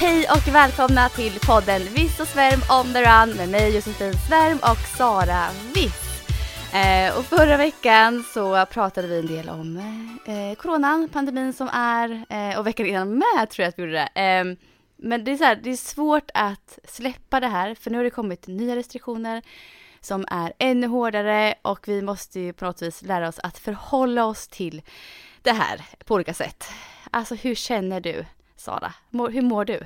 Hej och välkomna till podden Viss och Svärm on the run med mig Josefin Svärm och Sara Viss. Eh, och förra veckan så pratade vi en del om eh, coronan, pandemin som är eh, och veckan innan med tror jag att vi gjorde det. Eh, men det är, så här, det är svårt att släppa det här för nu har det kommit nya restriktioner som är ännu hårdare och vi måste ju på något vis lära oss att förhålla oss till det här på olika sätt. Alltså hur känner du Sara? Mår, hur mår du?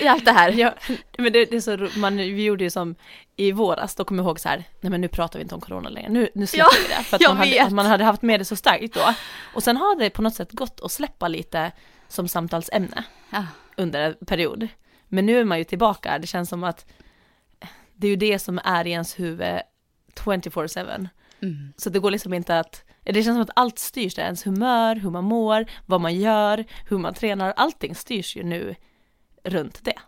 I allt det här. Ja, men det, det är så man, vi gjorde ju som i våras, då kommer jag ihåg så här, nej men nu pratar vi inte om corona längre, nu, nu släpper Ja, vi det. För att man hade, att man hade haft med det så starkt då. Och sen har det på något sätt gått att släppa lite som samtalsämne Ja. under en period. Men nu är man ju tillbaka, det känns som att det är ju det som är i ens huvud 24-7. Mm. Så det går liksom inte att, det känns som att allt styrs där, ens humör, hur man mår, vad man gör, hur man tränar, allting styrs ju nu runt det.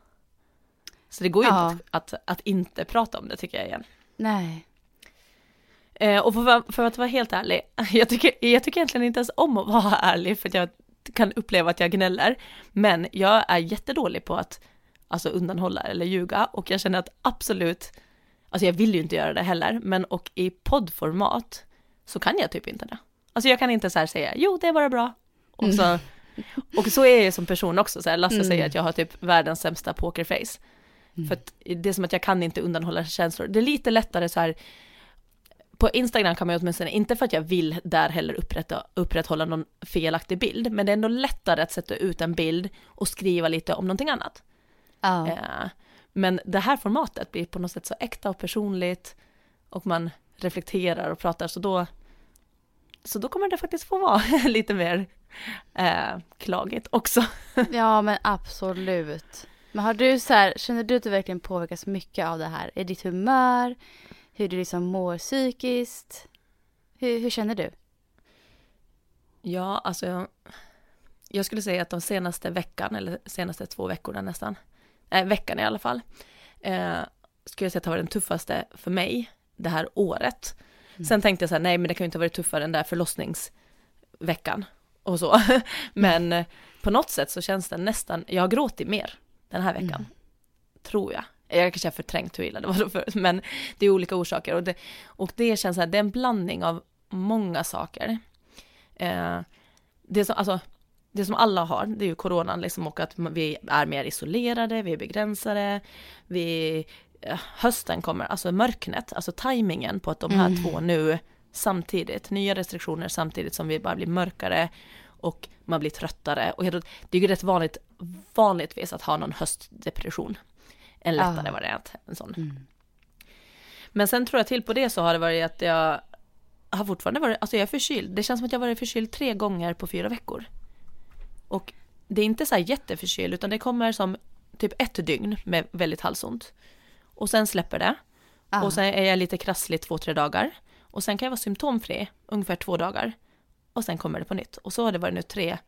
Så det går ju Ja. inte att, att, att inte prata om det tycker jag igen. Nej. Eh, och för, för att vara helt ärlig, jag tycker, jag tycker egentligen inte ens om att vara ärlig för att jag kan uppleva att jag gnäller. Men jag är jättedålig på att alltså, undanhålla eller ljuga och jag känner att absolut, alltså jag vill ju inte göra det heller, men och i poddformat så kan jag typ inte det. Alltså jag kan inte så här säga, jo det är bara bra. Och så, och så är jag som person också, så här, Lasse Mm. säger att jag har typ världens sämsta pokerface. För att det är som att jag kan inte undanhålla känslor. Det är lite lättare så här, på Instagram kan man ju åtminstone, inte för att jag vill där heller upprätta, upprätthålla någon felaktig bild, men det är ändå lättare att sätta ut en bild och skriva lite om någonting annat. Ja. Eh, men det här formatet blir på något sätt så äkta och personligt och man reflekterar och pratar, så då, så då kommer det faktiskt få vara lite mer eh, klagigt också. ja men absolut. Men har du så här, känner du att du verkligen påverkas mycket av det här? Är ditt humör? Hur du liksom mår psykiskt? Hur, hur känner du? Ja, alltså jag, jag skulle säga att de senaste veckan, eller senaste två veckorna nästan, eh, veckan i alla fall, eh, skulle jag säga att det var den tuffaste för mig det här året. Sen tänkte jag så här, nej men det kan ju inte ha varit tuffare än den där förlossningsveckan och så. men eh, på något sätt så känns det nästan, jag har gråtit mer den här veckan, tror jag. Jag kanske har förträngt hur illa det var då förut, men det är olika orsaker och det, och det känns så här, det är en blandning av många saker. Eh, det, som, alltså, det som alla har, det är ju coronan liksom och att vi är mer isolerade, vi är begränsade, vi, hösten kommer, alltså mörknet, alltså tajmingen på att de här två nu samtidigt, nya restriktioner samtidigt som vi bara blir mörkare och man blir tröttare och det är ju rätt vanligt, vanligtvis att ha någon höstdepression. En lättare Ah. variant, en sån. Men sen tror jag till på det så har det varit att jag har fortfarande varit, alltså jag är förkyld. Det känns som att jag varit förkyld tre gånger på fyra veckor. Och det är inte så här jätteförkyld utan det kommer som typ ett dygn med väldigt halsont. Och sen släpper det. Ah. Och sen är jag lite krasslig två, tre dagar. Och sen kan jag vara symptomfri ungefär två dagar. Och sen kommer det på nytt. Och så har det varit nu tre,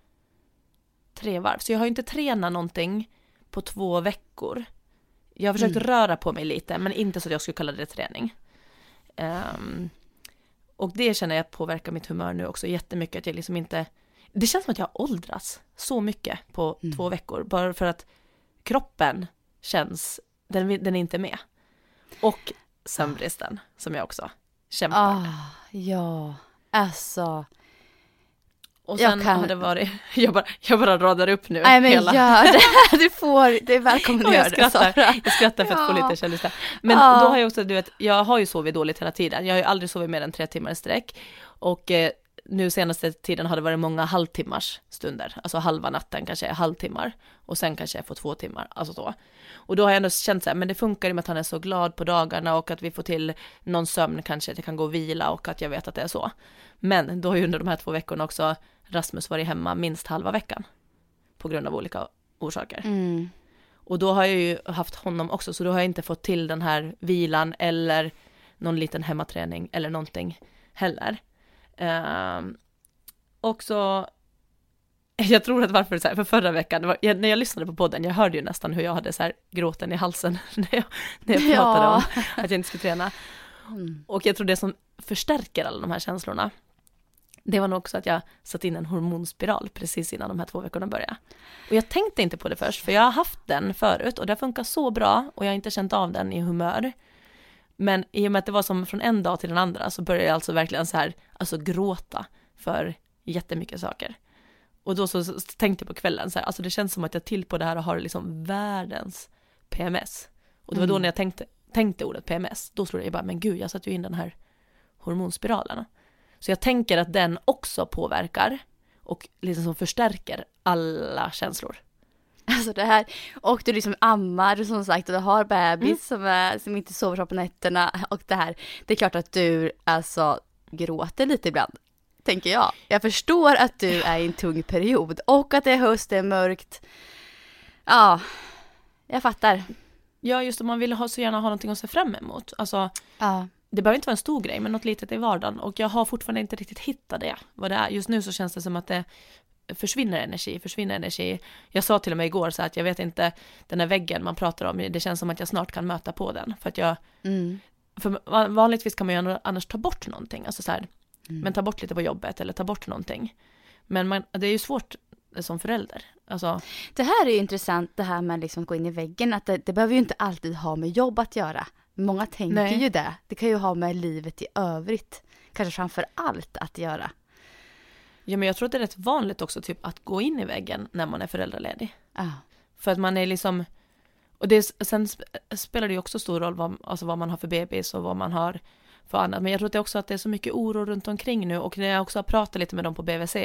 tre varv. Så jag har ju inte tränat någonting på två veckor. Jag har försökt röra på mig lite, men inte så att jag skulle kalla det träning. Ehm, och det känner jag påverkar mitt humör nu också jättemycket. Att jag liksom inte... Det känns som att jag har åldrats så mycket på två veckor. Bara för att kroppen känns... Den, den är inte med. Och sömnbristen, som jag också kämpar Ah, med. ja, alltså. Och jag sen kan- har det varit... Jag bara, jag bara radar upp nu Nej men hela... gör det. Du får, det är välkommen att göra det Sara. jag skrattar för att få Ja. lite kändisar. Men Ja. då har jag också, du vet, jag har ju sovit dåligt hela tiden. Jag har ju aldrig sovit mer än tre timmar i sträck. Och eh, nu senaste tiden har det varit många halvtimmars stunder, alltså halva natten kanske är halvtimmar och sen kanske jag får två timmar, alltså så. Och då har jag ändå känt så här, men det funkar ju med att han är så glad på dagarna och att vi får till någon sömn kanske, att jag kan gå och vila och att jag vet att det är så. Men då har ju under de här två veckorna också Rasmus varit hemma minst halva veckan på grund av olika orsaker. Mm. Och då har jag ju haft honom också, så då har jag inte fått till den här vilan eller någon liten hemmaträning eller någonting heller. Um, och så, jag tror att varför så här, för förra veckan, var, jag, när jag lyssnade på podden, jag hörde ju nästan hur jag hade så här gråten i halsen när jag, när jag pratade Ja. om att jag inte skulle träna. Mm. Och jag tror det som förstärker alla de här känslorna, det var nog också att jag satt in en hormonspiral precis innan de här två veckorna började. Och jag tänkte inte på det först, för jag har haft den förut och det funkar så bra och jag har inte känt av den i humör. Men i och med att det var som från en dag till den andra så började jag alltså verkligen så här, alltså gråta för jättemycket saker. Och då så, tänkte jag på kvällen så här, alltså det känns som att jag till på det här och har liksom världens PMS. Och det var då Mm. när jag tänkte, tänkte ordet PMS, då slog det bara, men gud, jag satte ju in den här hormonspiralen. Så jag tänker att den också påverkar och liksom som förstärker alla känslor. Alltså det här, och du liksom ammar som sagt och du har bebis Mm. som, är, som inte sover så på nätterna och det här. Det är klart att du alltså gråter lite ibland, tänker jag. Jag förstår att du är i en tung period och att det är höst, det är mörkt. Ja, jag fattar. Ja, just om man vill ha, så gärna ha någonting att se fram emot. Alltså, Ja. det behöver inte vara en stor grej, men något litet i vardagen. Och jag har fortfarande inte riktigt hittat det, vad det är. Just nu så känns det som att det försvinner energi, försvinner energi. Jag sa till och med igår så att jag vet inte, den här väggen man pratar om, det känns som att jag snart kan möta på den. För att jag, Mm. för va- vanligtvis kan man ju annars ta bort någonting, alltså så här, Mm. men ta bort lite på jobbet eller ta bort någonting. Men man, det är ju svårt som förälder. Alltså, Det här är ju intressant det här med liksom att gå in i väggen, att det, det behöver ju inte alltid ha med jobb att göra. Många tänker Nej. ju det. Det kan ju ha med livet i övrigt, kanske framför allt att göra. Ja men jag tror att det är rätt vanligt också typ att gå in i väggen när man är föräldraledig. Ja. För att man är liksom, och det, sen sp- spelar det ju också stor roll vad, alltså vad man har för bebis och vad man har för annat. Men jag tror att det också att det är så mycket oro runt omkring nu och när jag också har pratat lite med dem på BVC,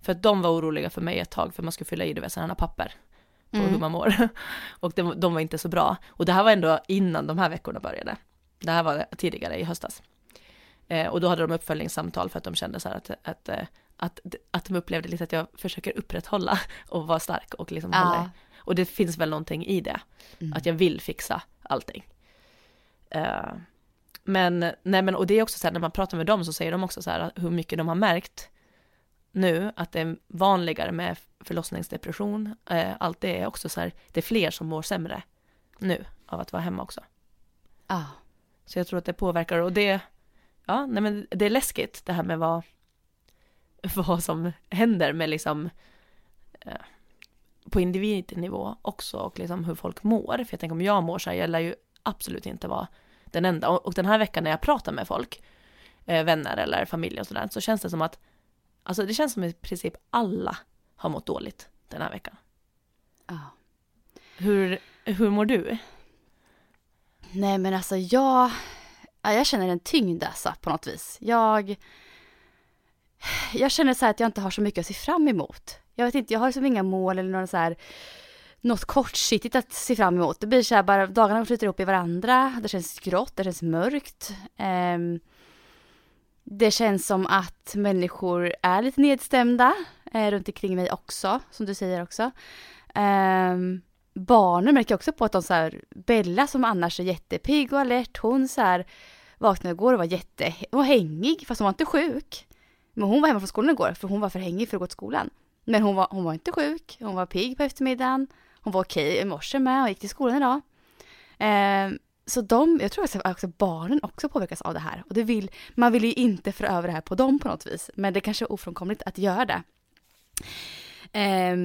för att de var oroliga för mig ett tag för man skulle fylla i du vet, sådana papper på Mm. hur man mår. Och de, de var inte så bra. Och det här var ändå innan de här veckorna började. Det här var tidigare i höstas. Eh, och då hade de uppföljningssamtal för att de kände så här att, att, eh, att, att de upplevde lite att jag försöker upprätthålla och vara stark och liksom hålla Ja. och det finns väl någonting i det, Mm. att jag vill fixa allting. Eh, men, nej men, och det är också så här, när man pratar med dem så säger de också så här hur mycket de har märkt nu att det är vanligare med förlossningsdepression, eh, allt det är också så här, det är fler som mår sämre nu av att vara hemma också. Ja. Så jag tror att det påverkar och det, ja, nej men det är läskigt det här med vad, vad som händer med liksom eh, på individnivå också och liksom hur folk mår. För jag tänker om jag mår så här, jag lär ju absolut inte vara den enda. Och, och den här veckan när jag pratar med folk, eh, vänner eller familj och sådär, så känns det som att, alltså det känns som i princip alla har mått dåligt den här veckan. ja. Hur, hur mår du? Nej men alltså jag, ja, jag känner en tyngd alltså på något vis. Jag, jag känner så här att jag inte har så mycket att se fram emot. Jag vet inte, jag har liksom inga mål eller några så här, något kortsiktigt att se fram emot. Det blir så här bara, dagarna flyter ihop i varandra, det känns grått, det känns mörkt. Um, det känns som att människor är lite nedstämda eh, runt omkring mig också, som du säger också. Ehm, barnen märker också på att de så här, Bella som annars är jättepigg och alert, hon så här vaknade igår och var jätte, och hängig fast hon var inte sjuk. Men hon var hemma från skolan igår för hon var för hängig för att gå till skolan. Men hon var, hon var inte sjuk, hon var pigg på eftermiddagen, hon var okej i morse med och gick till skolan idag. Eh, så de, jag tror att också barnen också påverkas av det här. Och det vill, man vill ju inte föra över det här på dem på något vis. Men det kanske är ofrånkomligt att göra det. Eh,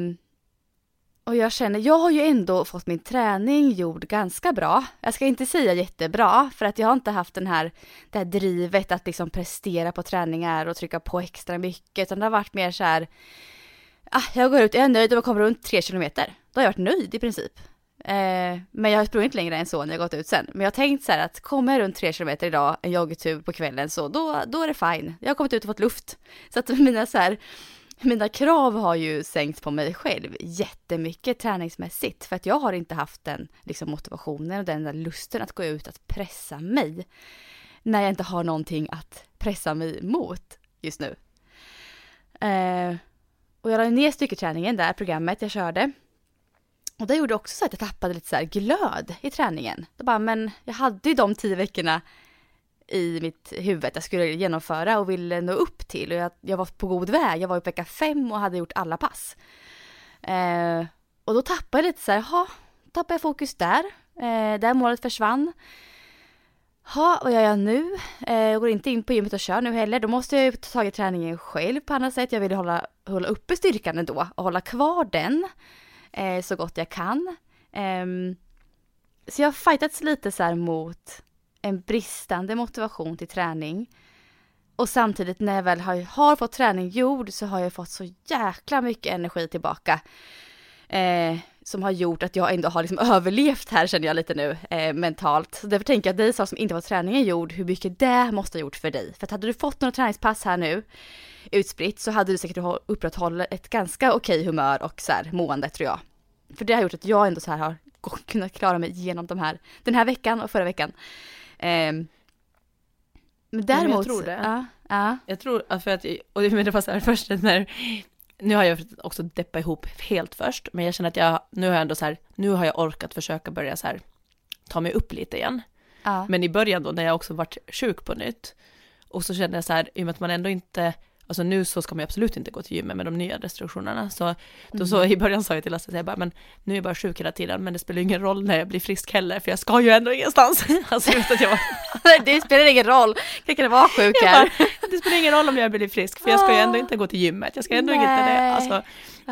och jag känner, jag har ju ändå fått min träning gjord ganska bra. Jag ska inte säga jättebra, för att jag har inte haft den här, det här drivet att liksom prestera på träningar och trycka på extra mycket, utan det har varit mer så här, ah, jag går ut, jag är nöjd och jag kommer runt tre kilometer. Då har jag varit nöjd i princip. Eh, men jag har sprungit längre än så när jag gått ut sen. Men jag har tänkt så här att kommer jag runt tre kilometer idag, en joggtur på kvällen, så då, då är det fine. Jag har kommit ut och fått luft. Så att mina så här, mina krav har ju sänkts på mig själv jättemycket träningsmässigt. För att jag har inte haft den liksom, motivationen och den där lusten att gå ut att pressa mig. När jag inte har någonting att pressa mig mot just nu. Eh, och jag la ner styrketräningen där, programmet jag körde. Och det gjorde också så att jag tappade lite så här glöd i träningen. Då bara, men jag hade ju de tio veckorna i mitt huvud jag skulle genomföra och ville nå upp till. Och jag, jag var på god väg. Jag var i vecka fem och hade gjort alla pass. Eh, och då tappade jag lite så här, jaha, tappade jag fokus där. Eh, där målet försvann. Ja, vad gör jag nu? Eh, jag går inte in på gymmet och kör nu heller. Då måste jag ju ta tag i träningen själv på annat sätt. Jag vill hålla, hålla uppe styrkan ändå och hålla kvar den eh, så gott jag kan. Eh, så jag har fightats lite så här mot en bristande motivation till träning. Och samtidigt när jag väl har, har fått träning gjord så har jag fått så jäkla mycket energi tillbaka. Eh, som har gjort att jag ändå har liksom överlevt här känner jag lite nu eh, mentalt. Så därför tänker jag att dig som inte fått träningen gjord, hur mycket det måste ha gjort för dig. För att hade du fått några träningspass här nu utspritt så hade du säkert upprätthållit ett ganska okej humör och så här mående tror jag. För det har gjort att jag ändå så här har kunnat klara mig igenom de här, den här veckan och förra veckan. Eh, men däremot, jag tror det. Ja, ja. Jag tror, för att, och det var så här först när, nu har jag också deppat ihop helt först, men jag känner att jag, nu har jag ändå så här, nu har jag orkat försöka börja så här, ta mig upp lite igen. ja. Men i början då när jag också varit sjuk på nytt, och så kände jag så här, i och med att man ändå inte Alltså nu så ska man ju absolut inte gå till gymmet med de nya restriktionerna. Så, då så i början sa jag till Lasse, jag bara, men nu är jag bara sjuk hela tiden, men det spelar ingen roll när jag blir frisk heller, för jag ska ju ändå ingenstans. alltså att jag var... det spelar ingen roll, jag kan vara sjuk här. bara, det spelar ingen roll om jag blir frisk, för jag ska ju ändå inte gå till gymmet, jag ska ändå inte det. Nej. Alltså,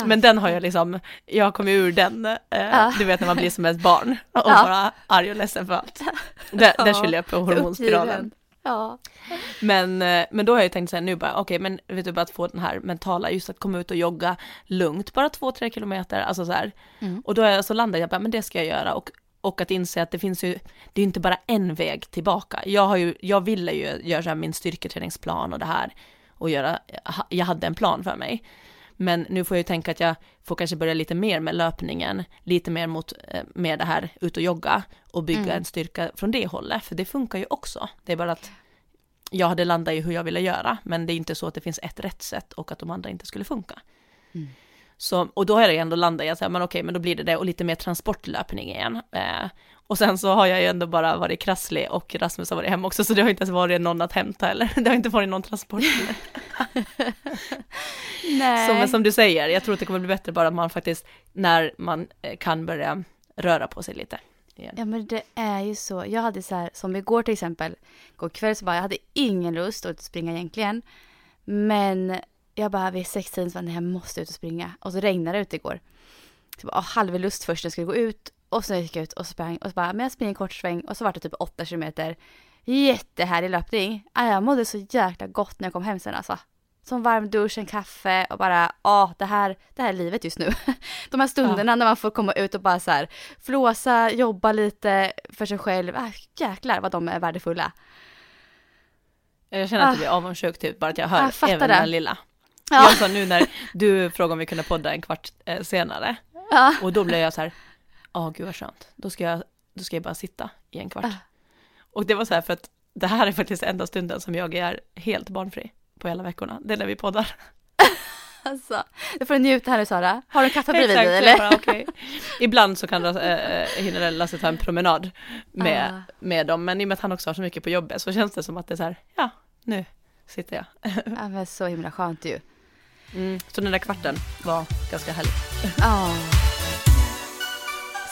men den har jag liksom, jag kommer ur den, eh, Ja. du vet när man blir som ett barn och Ja. bara arg och ledsen för allt. Där, där Ja. skyller jag på hormonspiralen. Ja. Men, eh, men då har jag tänkt så här nu bara, okej men vet du bara att få den här mentala, just att komma ut och jogga lugnt, bara två, tre kilometer, alltså så här. Mm. Och då är jag så landade jag bara, men det ska jag göra och, och att inse att det finns ju, det är ju inte bara en väg tillbaka. Jag har ju, jag ville ju göra min styrketräningsplan och det här och göra, jag hade en plan för mig. Men nu får jag ju tänka att jag får kanske börja lite mer med löpningen, lite mer mot, eh, med det här ut och jogga och bygga Mm. en styrka från det hållet, för det funkar ju också. Det är bara att jag hade landat i hur jag ville göra, men det är inte så att det finns ett rätt sätt och att de andra inte skulle funka. Mm. Så, och då har jag ändå landat i att men okej, men då blir det det och lite mer transportlöpning igen. Eh, och sen så har jag ju ändå bara varit krasslig och Rasmus har varit hemma också, så det har inte ens varit någon att hämta eller det har inte varit någon transport. Nej. Så, men som du säger, jag tror att det kommer bli bättre bara att man faktiskt, när man eh, kan börja röra på sig lite. Igen. Ja men det är ju så. Jag hade så här, som igår till exempel, igår kväll så bara, jag hade ingen lust att springa egentligen. Men jag bara vid sextiden så bara, nej jag måste ut och springa. Och så regnade det ute igår. Så jag bara, halv lust först när jag skulle gå ut. Och så gick jag ut och sprang och så bara, men jag springer en kort sväng och så var det typ åtta kilometer. Jättehärlig löpning. Ah, jag mådde så jäkla gott när jag kom hem sen alltså. Som varm dusch, en kaffe och bara, ja det här, det här är livet just nu. De här stunderna när man får komma ut och bara så här flåsa, jobba lite för sig själv. Ah, jäklar vad de är värdefulla. Jag känner att jag Ah. blir avundsjuk typ, bara att jag hör Jag fattar även det. den lilla. Ja. Jag sa nu när du frågade om vi kunde podda en kvart eh, senare, Ja. och då blev jag så här, ja gud vad skönt, då ska, jag, då ska jag bara sitta i en kvart. Ah. Och det var så här för att det här är faktiskt enda stunden som jag är helt barnfri på hela veckorna, det är när vi poddar. Alltså, du får njuta här nu Sara. Har du en kaffe bredvid dig eller? bara, okej. Ibland så kan äh, hinner Lasse ta en promenad med, Ah. med dem, men i och med att han också har så mycket på jobbet så känns det som att det är så här, ja, nu sitter jag. Ja men så himla skönt ju. Mm, så den där kvarten var ganska härlig. Ja.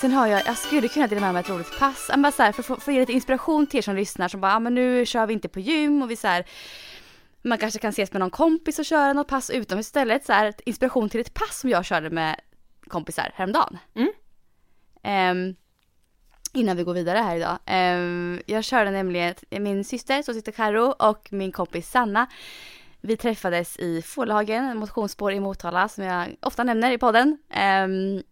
Sen har jag, jag skulle kunna dela med mig ett roligt pass. Bara så här, för, för, för att ge lite inspiration till er som lyssnar som bara, ja men nu kör vi inte på gym och vi så här, man kanske kan ses med någon kompis och köra något pass utomhus istället. Så här, inspiration till ett pass som jag körde med kompisar häromdagen. Mm. Ehm, innan vi går vidare här idag. Ehm, jag körde nämligen min syster, som sitter Karo och min kompis Sanna. Vi träffades i Fålhagen, en motionsspår i Motala som jag ofta nämner i podden. Ehm,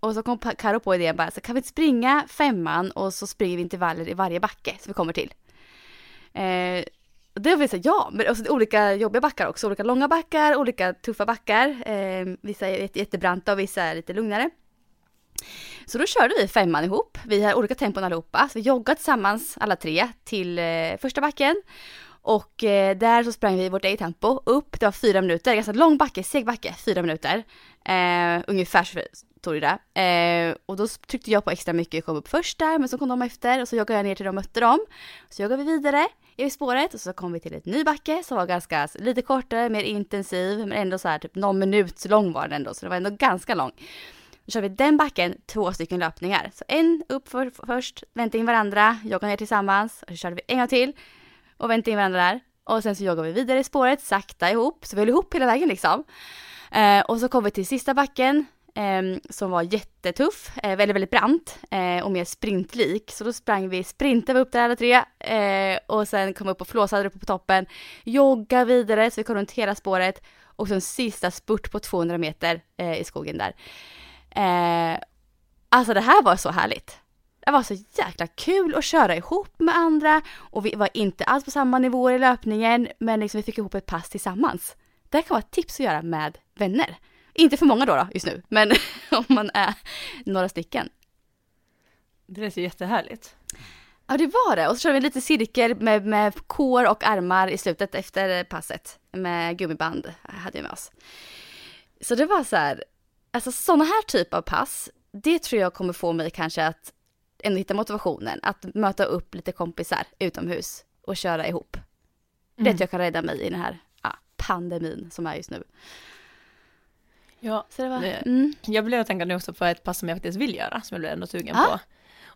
Och så kom Karo på idén bara, så kan vi inte springa femman och så springer vi intervaller i varje backe som vi kommer till. Eh, det var vi så ja, men också det är olika jobbiga backar också, olika långa backar, olika tuffa backar. Eh, vissa är jätte- jättebranta och vissa är lite lugnare. Så då körde vi femman ihop. Vi har olika tempon allihopa. Så vi joggade tillsammans alla tre till eh, första backen. Och eh, där så sprang vi i vårt eget tempo upp. Det var fyra minuter, ganska lång backe, seg backe, fyra minuter. Eh, ungefär så tog det där. Eh, och då tryckte jag på extra mycket, jag kom upp först där, men så kom de efter och så joggade jag ner till de mötte dem. Så joggade vi vidare i spåret och så kom vi till ett ny backe som var ganska lite kortare, mer intensiv, men ändå så här typ någon minut lång var den ändå, så det var ändå ganska lång. Då kör vi den backen två stycken löpningar. Så en upp för, först, vänta in varandra, jogga ner tillsammans. Och så körde vi en gång till och vänta in varandra där. Och sen så joggar vi vidare i spåret, sakta ihop. Så vi höll ihop hela vägen liksom. Eh, och så kom vi till sista backen Ehm, som var jättetuff, eh, väldigt, väldigt brant eh, och mer sprintlik. Så då sprang vi, sprintade vi upp där alla tre eh, och sen kom upp och flåsade uppe på toppen. Jogga vidare så vi kom runt hela spåret och sen sista spurt på 200 meter eh, i skogen där. Eh, alltså det här var så härligt. Det var så jäkla kul att köra ihop med andra och vi var inte alls på samma nivåer i löpningen men liksom vi fick ihop ett pass tillsammans. Det här kan vara ett tips att göra med vänner. Inte för många då, då just nu, men om man är några stycken. Det låter jättehärligt. Ja det var det och så körde vi en liten cirkel med, med kår och armar i slutet efter passet med gummiband hade vi med oss. Så det var så här, alltså sådana här typ av pass, det tror jag kommer få mig kanske att ändå hitta motivationen att möta upp lite kompisar utomhus och köra ihop. Det tror jag kan rädda mig i den här ja, pandemin som är just nu. Ja, Så det var, mm, jag blev att tänka nu också på ett pass som jag faktiskt vill göra, som jag blev ändå sugen Ah. på.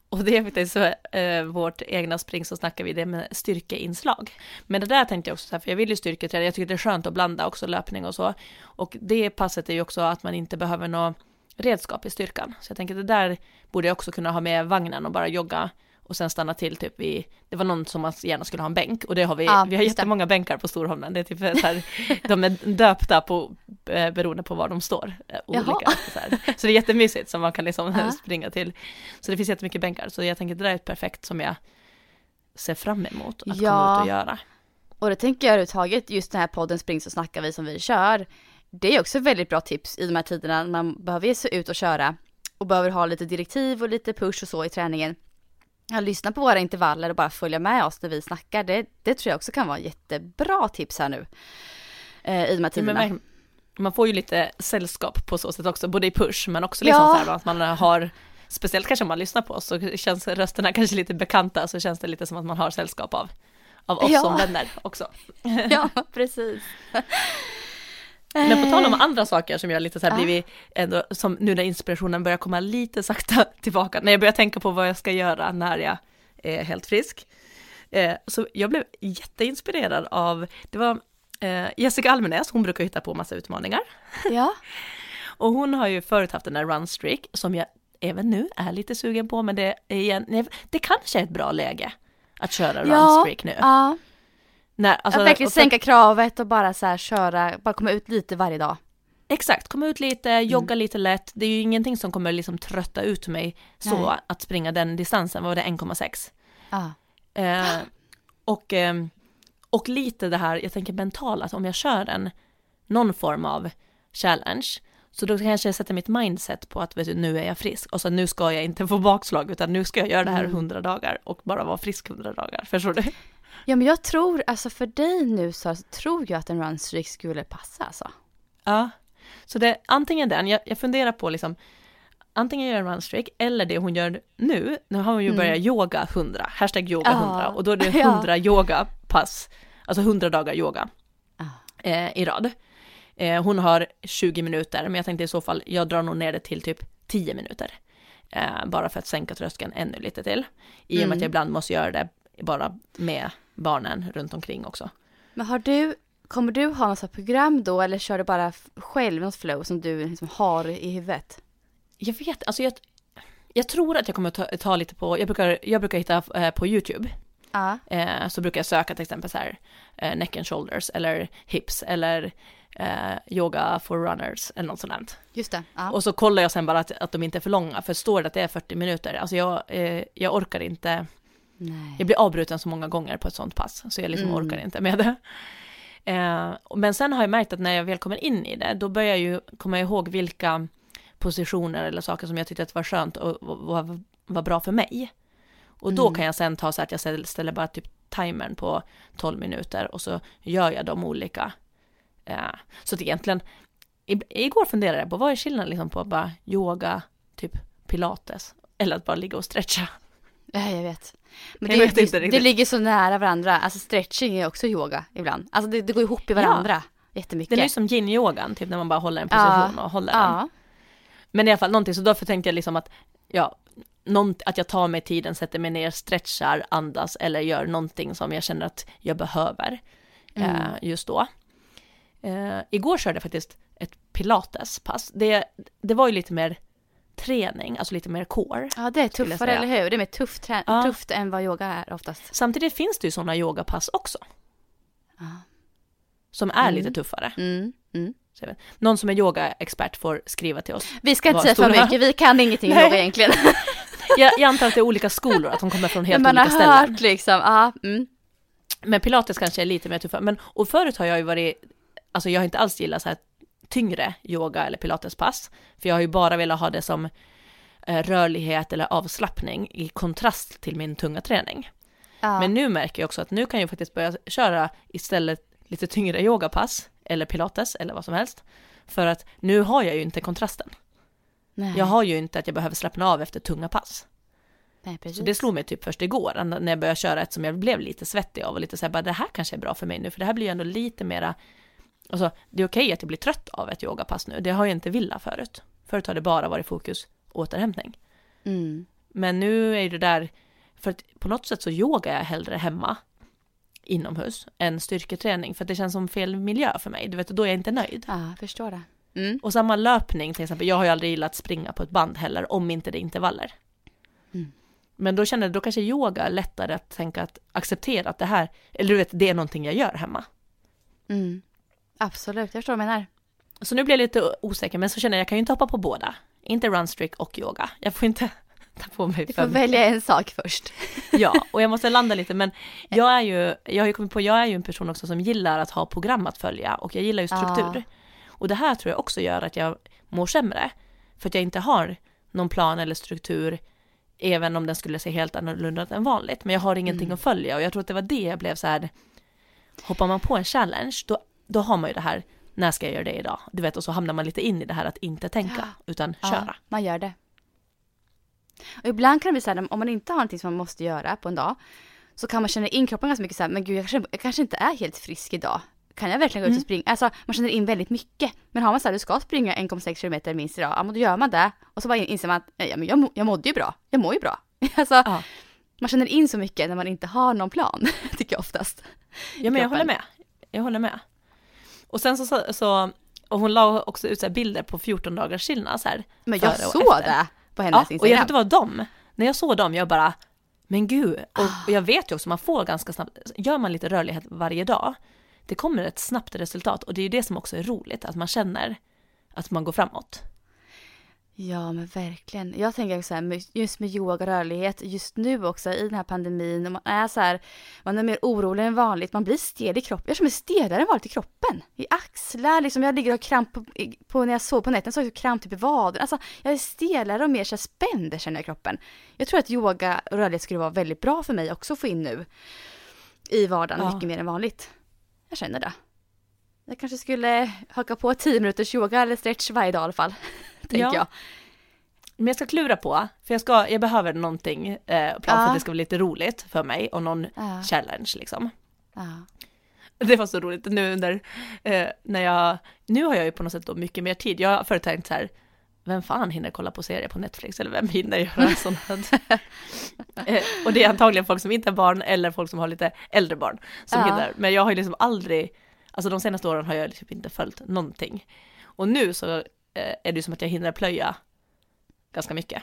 Och det är faktiskt så, eh, vårt egna spring så snackar vi det med styrkeinslag. Men det där tänkte jag också så här, för jag vill ju styrketräna, jag tycker det är skönt att blanda också löpning och så. Och det passet är ju också att man inte behöver något redskap i styrkan. Så jag tänker det där borde jag också kunna ha med vagnen och bara jogga och sen stanna till typ i, det var någon som gärna skulle ha en bänk och det har vi, Ja, vi har just det. jättemånga bänkar på Storholmen, det är typ så här, de är döpta på, eh, beroende på var de står. eh, Jaha. Olika, så, här. så det är jättemysigt som man kan liksom Ja. springa till. Så det finns jättemycket bänkar, så jag tänker det där är ett perfekt som jag ser fram emot att komma Ja. ut och göra. Och det tänker jag överhuvudtaget, just den här podden Spring så snackar vi som vi kör. Det är också väldigt bra tips i de här tiderna. Man behöver ge sig ut och köra och behöver ha lite direktiv och lite push och så i träningen. Ja, lyssna på våra intervaller och bara följa med oss när vi snackar. Det, det tror jag också kan vara jättebra tips här nu. Eh, I de här Ja, tiderna. verkligen. man får ju lite sällskap på så sätt också, både i push men också Ja. liksom så här att man har, speciellt kanske om man lyssnar på oss så känns rösterna kanske lite bekanta så känns det lite som att man har sällskap av, av oss Ja. som vänner också. ja, precis. Men på tal om Eh, andra saker som jag lite så här Ja. blivit, ändå, som nu när inspirationen börjar komma lite sakta tillbaka, när jag börjar tänka på vad jag ska göra när jag är helt frisk. Eh, så jag blev jätteinspirerad av, det var eh, Jessica Almenäs, hon brukar hitta på massa utmaningar. Ja, Och hon har ju förut haft den där runstreak som jag även nu är lite sugen på, men det är igen, det kanske är ett bra läge att köra ja, runstreak nu. ja. När, alltså, att verkligen sänka kravet och bara så här köra, bara komma ut lite varje dag. Exakt, komma ut lite, jogga lite lätt. Det är ju ingenting som kommer liksom trötta ut mig så Nej. att springa den distansen, var det, 1,6? Ja. Eh, och, ehm, och lite det här, jag tänker mentalt, att om jag kör en, någon form av challenge, så då kanske jag sätter mitt mindset på att vet du, nu är jag frisk och så nu ska jag inte få bakslag utan nu ska jag göra det här Mm. 100 dagar och bara vara frisk 100 dagar. Förstår du? Ja men jag tror, alltså för dig nu så tror jag att en runstreak skulle passa alltså. Ja, så det är antingen den, jag, jag funderar på liksom, antingen gör en runstreak eller det hon gör nu, nu har hon ju Mm. börjat yoga 100, hashtag yoga Ja. 100 och då är det Ja. 100 yogapass, alltså 100 dagar yoga Ja. eh, i rad. Eh, hon har 20 minuter, men jag tänkte i så fall, jag drar nog ner det till typ 10 minuter. Eh, bara för att sänka tröskeln ännu lite till. I och med Mm. att jag ibland måste göra det bara med barnen runt omkring också. Men har du, kommer du ha något sånt program då eller kör du bara själv något flow som du liksom har i huvudet? Jag vet, alltså jag, jag tror att jag kommer ta, ta lite på, jag brukar, jag brukar hitta eh, på YouTube, Ja. eh, så brukar jag söka till exempel så här, eh, neck and shoulders eller hips eller eh, yoga for runners eller något sånt. Just det. Ja. Och så kollar jag sen bara att, att de inte är för långa, för står det att det är 40 minuter, alltså jag, jag orkar inte, Nej. jag blir avbruten så många gånger på ett sånt pass, så jag liksom Mm. orkar inte med det. Eh, men sen har jag märkt att när jag väl kommer in i det, då börjar jag ju komma ihåg vilka positioner eller saker som jag tyckte att var skönt och var, var bra för mig. Och då Mm. kan jag sen ta så att jag ställer, bara typ timern på 12 minuter och så gör jag de olika. Eh, så att egentligen, i, igår funderade jag på vad är skillnaden liksom på bara yoga, typ pilates, eller att bara ligga och stretcha. Ja, jag vet. Men det, vet inte det, riktigt. det ligger så nära varandra. Alltså stretching är också yoga ibland. Alltså det, det går ihop i varandra jättemycket. Den är ju som yin-yogan, typ när man bara håller en position och håller den. Ja, Men i alla fall någonting, så därför tänkte jag liksom att, ja, någon, att jag tar mig tiden, sätter mig ner, stretchar, andas eller gör någonting som jag känner att jag behöver Mm. eh, just då. Eh, igår körde jag faktiskt ett pilatespass. Det, det var ju lite mer träning, alltså lite mer core. ja det är tuffare, eller hur? Det är mer tufft, Ja. tufft än vad yoga är oftast. Samtidigt finns det ju sådana yogapass också, Ja. som är Mm. lite tuffare. Mm. Mm. Någon som är yogaexpert får skriva till oss. Vi ska inte säga för mycket, vi kan ingenting Nej. yoga egentligen. Jag, jag antar att det är olika skolor, att de kommer från helt Men man olika har ställen. hört liksom, ja. Mm. Men pilates kanske är lite mer tuffa. Men, och förut har jag ju varit, alltså jag har inte alls gillat så här tyngre yoga eller pilatespass. För jag har ju bara velat ha det som eh, rörlighet eller avslappning i kontrast till min tunga träning. Ja. Men nu märker jag också att nu kan jag faktiskt börja köra istället lite tyngre yogapass eller pilates eller vad som helst. För att nu har jag ju inte kontrasten. Nej. Jag har ju inte att jag behöver slappna av efter tunga pass. Nej. Så det slog mig typ först igår när jag började köra ett som jag blev lite svettig av och lite så här, bara det här kanske är bra för mig nu för det här blir ju ändå lite mera, alltså det är okej att jag blir trött av ett yogapass nu, det har jag inte velat förut. Förut har det bara varit fokus återhämtning. Mm. Men nu är det där, för att på något sätt så yogar jag hellre hemma inomhus än styrketräning för att det känns som fel miljö för mig, du vet, då är jag inte nöjd. Ja, förstår det. Mm. Och samma löpning till exempel, jag har ju aldrig gillat springa på ett band heller om inte det är intervaller. Mm. Men då känner jag, då kanske yoga är lättare att tänka att acceptera att det här, eller du vet, det är någonting jag gör hemma. Mm. Absolut, jag förstår vad du menar. Så nu blir jag lite osäker, men så känner jag, jag kan ju inte hoppa på båda. Inte runstreak och yoga. Jag får inte ta på mig Du får välja en sak först. Ja, och jag måste landa lite, men jag är ju, jag har ju kommit på, jag är ju en person också som gillar att ha program att följa och jag gillar ju struktur. Och det här tror jag också gör att jag mår sämre, för att jag inte har någon plan eller struktur, även om den skulle se helt annorlunda ut än vanligt. Men jag har ingenting Mm. att följa och jag tror att det var det jag blev så här, hoppar man på en challenge, då, då har man ju det här, när ska jag göra det idag? Du vet, och så hamnar man lite in i det här att inte tänka, utan köra. Ja, man gör det. Och ibland kan det bli så här, om man inte har någonting som man måste göra på en dag, så kan man känna in kroppen ganska mycket så här, men gud jag kanske, jag kanske inte är helt frisk idag. Kan jag verkligen gå ut och springa? Alltså man känner in väldigt mycket. Men har man så här, du ska springa 1,6 kilometer minst idag, ja men då gör man det. Och så bara inser man att, ja men jag, må- jag mådde ju bra. Jag mår ju bra. Alltså, Ja. man känner in så mycket när man inte har någon plan, tycker jag oftast. Ja men jag håller med. Jag håller med. Och sen så, så, och hon la också ut så bilder på 14 dagars skillnad så här. Men jag såg efter. det på Ja, hennes och jag Instagram. tror det var dem. När jag såg dem, jag bara, men gud, och, Ah. och jag vet ju också, man får ganska snabbt, gör man lite rörlighet varje dag, det kommer ett snabbt resultat och det är ju det som också är roligt, att man känner att man går framåt. Ja men verkligen. Jag tänker så här, just med yoga och rörlighet, just nu också i den här pandemin, och man är så här, man är mer orolig än vanligt, man blir stel i kroppen. Jag känner mig stelare än vanligt i kroppen. I axlar, liksom jag ligger och har kramp på, på när jag sov på nätterna så har jag kramp typ i vaden. Alltså jag är stelare och mer så spänd känner jag i kroppen. Jag tror att yoga och rörlighet skulle vara väldigt bra för mig också att få in nu i vardagen Ja. mycket mer än vanligt. Jag känner det. Jag kanske skulle haka på 10 minuters yoga eller stretch varje dag i alla fall. Tänker Ja. jag. Men jag ska klura på, för jag, ska, jag behöver någonting eh, plan för Ja. att det ska bli lite roligt för mig och någon Ja. challenge liksom. Det var så roligt nu under, eh, när jag, nu har jag ju på något sätt då mycket mer tid. Jag har förut tänkt så här, vem fan hinner kolla på serier på Netflix eller vem hinner göra sånt här? eh, och det är antagligen folk som inte har barn eller folk som har lite äldre barn som Ja. hinner. Men jag har ju liksom aldrig, alltså de senaste åren har jag liksom inte följt någonting. Och nu så eh, är det som att jag hinner plöja ganska mycket.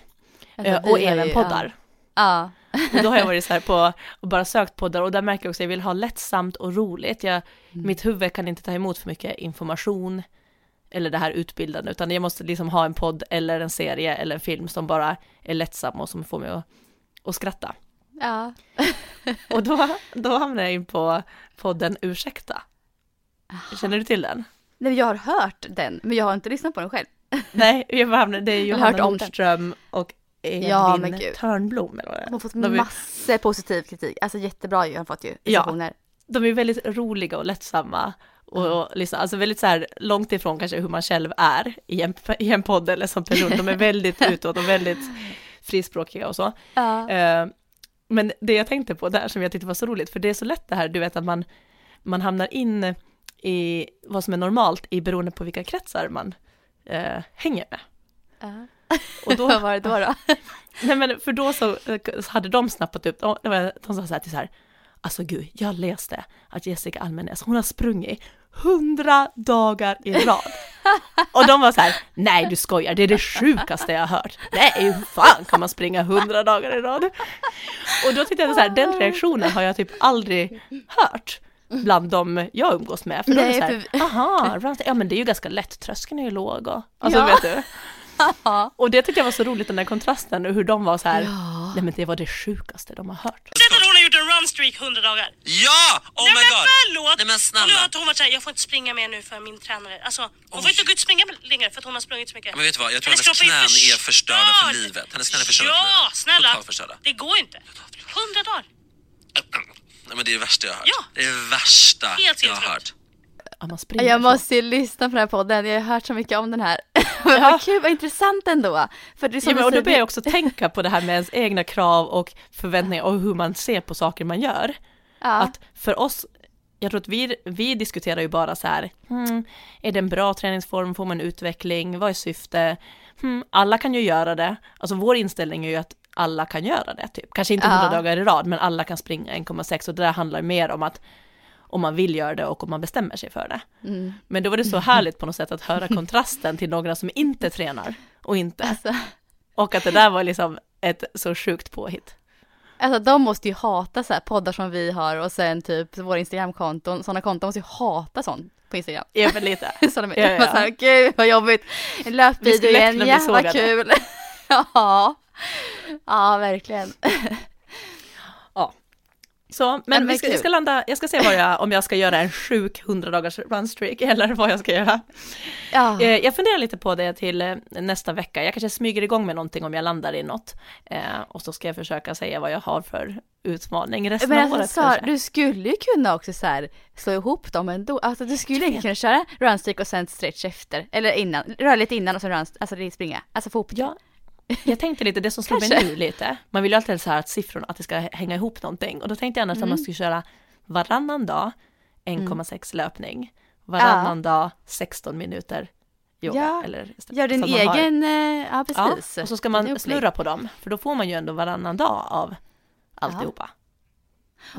Alltså, Eh, och även ju- poddar. Ja. Och då har jag varit så här på och bara sökt poddar och där märker jag också att jag vill ha lättsamt och roligt. Jag, Mm. Mitt huvud kan inte ta emot för mycket information eller det här utbildande utan jag måste liksom ha en podd eller en serie eller en film som bara är lättsam och som får mig att, att skratta. Ja. Och då, då hamnar jag in på podden Ursäkta. Känner du till den? Nej, jag har hört den, men jag har inte lyssnat på den själv. Nej, jag hamnar, det är Jag har hört Johanna om. Nordström och Edvin Ja, men gud. Törnblom eller vad är. har fått De är- massor positiv kritik. Alltså jättebra ju har fått ju. Ja. de är väldigt roliga och lättsamma och, och liksom, alltså väldigt så här långt ifrån kanske hur man själv är i en, i en podd eller som person. De är väldigt utåt och väldigt frispråkiga och så. Ja. Eh, men det jag tänkte på där som jag tyckte var så roligt, för det är så lätt det här, du vet att man, man hamnar in i vad som är normalt i beroende på vilka kretsar man eh, hänger med. Ja. Och då, Vad var det då? då? Nej men för då så, eh, så hade de snappat upp, de, de sa så här till så här, alltså gud, jag läste att Jessica Almenäs, hon har sprungit hundra dagar i rad. Och de var så här, nej du skojar, det är det sjukaste jag har hört. Nej, hur fan kan man springa hundra dagar i rad? Och då tyckte jag så här, den reaktionen har jag typ aldrig hört bland de jag umgås med. För då är det så här, aha, ja men det är ju ganska lätt, tröskeln är ju låg och, alltså Ja. vet du. Ja. Och det tyckte jag var så roligt, den där kontrasten och hur de var så här, Ja. nej men det var det sjukaste de har hört. Sett att hon har gjort en runstreak 100 dagar. Ja! Oh Nej my men god! förlåt! Nej men Och nu snälla. har hon varit såhär, jag får inte springa mer nu för min tränare. Alltså, hon får inte gå ut och springa längre för att hon har sprungit så mycket. Men vet du vad, jag tror Hennes hennes knän är förstörda för förstörd. livet. Hennes knän är förstörda för Ja, livet. snälla! Totalt förstörda. Det går inte. 100 dagar. Nej men det är det värsta jag har hört. Ja. Det är det värsta Helt jag har hört. Ja, Jag måste ju lyssna på den här podden, jag har hört så mycket om den här. Men vad kul, vad intressant ändå. För det är som Ja, men, och då börjar jag också tänka på det här med ens egna krav och förväntningar och hur man ser på saker man gör. ja. Att för oss, jag tror att vi, vi diskuterar ju bara så här, hmm, är det en bra träningsform, får man utveckling, vad är syfte? Hmm, alla kan ju göra det, alltså vår inställning är ju att alla kan göra det, typ. Kanske inte Ja. 100 dagar i rad, men alla kan springa 1,6 och det där handlar mer om att om man vill göra det och om man bestämmer sig för det. Mm. Men då var det så härligt på något sätt att höra kontrasten till några som inte tränar och inte. Alltså, Och att det där var liksom ett så sjukt påhitt. alltså de måste ju hata så här poddar som vi har och sen typ våra Instagramkonton, sådana konton måste ju hata sånt på Instagram. Ja, men lite. Så de Ja, ja. så här, gud vad jobbigt. En Vi löpvideo igen, ja sågade. kul. ja. Ja, verkligen. Ja. Så, men men vi ska, jag ska landa, jag ska se vad jag, om jag ska göra en sjuk 100 dagars runstreak eller vad jag ska göra. Ja, Eh, Jag funderar lite på det till eh, nästa vecka. Jag kanske smyger igång med någonting om jag landar i något. Eh, och så ska jag försöka säga vad jag har för utmaning resten men av alltså året kanske. du skulle ju kunna också så här slå ihop dem ändå. Alltså du skulle egentligen kunna köra runstreak och sen stretch efter. Eller innan, rörligt innan och sen run, alltså springa. Alltså få ihop Ja, jag tänkte lite, det som slog mig nu lite, man vill ju alltid så här att siffrorna, att det ska hänga ihop någonting. Och då tänkte jag annars Mm. att man skulle köra varannan dag 1,6 löpning, varannan dag 16 minuter yoga. Ja, Eller, Gör din man har- egen, eh, ja precis. Ja, och så ska man snurra på dem, för då får man ju ändå varannan dag av alltihopa.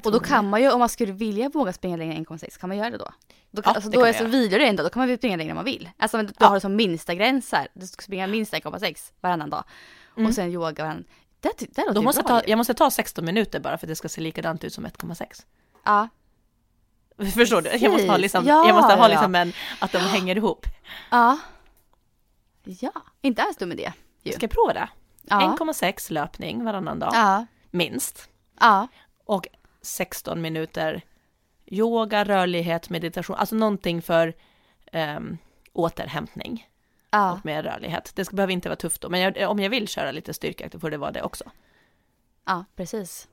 Och då kan man ju, om man skulle vilja våga springa längre än 1,6, kan man göra det då? Då, kan, Ja, alltså, det då är så vidare ändå, då kan man väl springa längre än man vill. Alltså men då Ja. har du som minsta gräns här, du ska springa minst 1,6 varannan dag. Och sen yoga varann. Det, det låter Mm. Då ju måste bra ta, jag måste ta 16 minuter bara för att det ska se likadant ut som 1,6. Ja, Förstår du? Jag måste ha liksom, Ja, jag måste ha liksom en, att de hänger ihop. ja. Ja, inte alls dum idé. Ju. Ska jag prova det? Ja. 1,6 löpning varannan dag, minst. ja, Och 16 minuter yoga, rörlighet, meditation, alltså någonting för um, återhämtning ja. och mer rörlighet. Det ska, behöver inte vara tufft då, men jag, om jag vill köra lite styrka då får det vara det också. Ja, precis.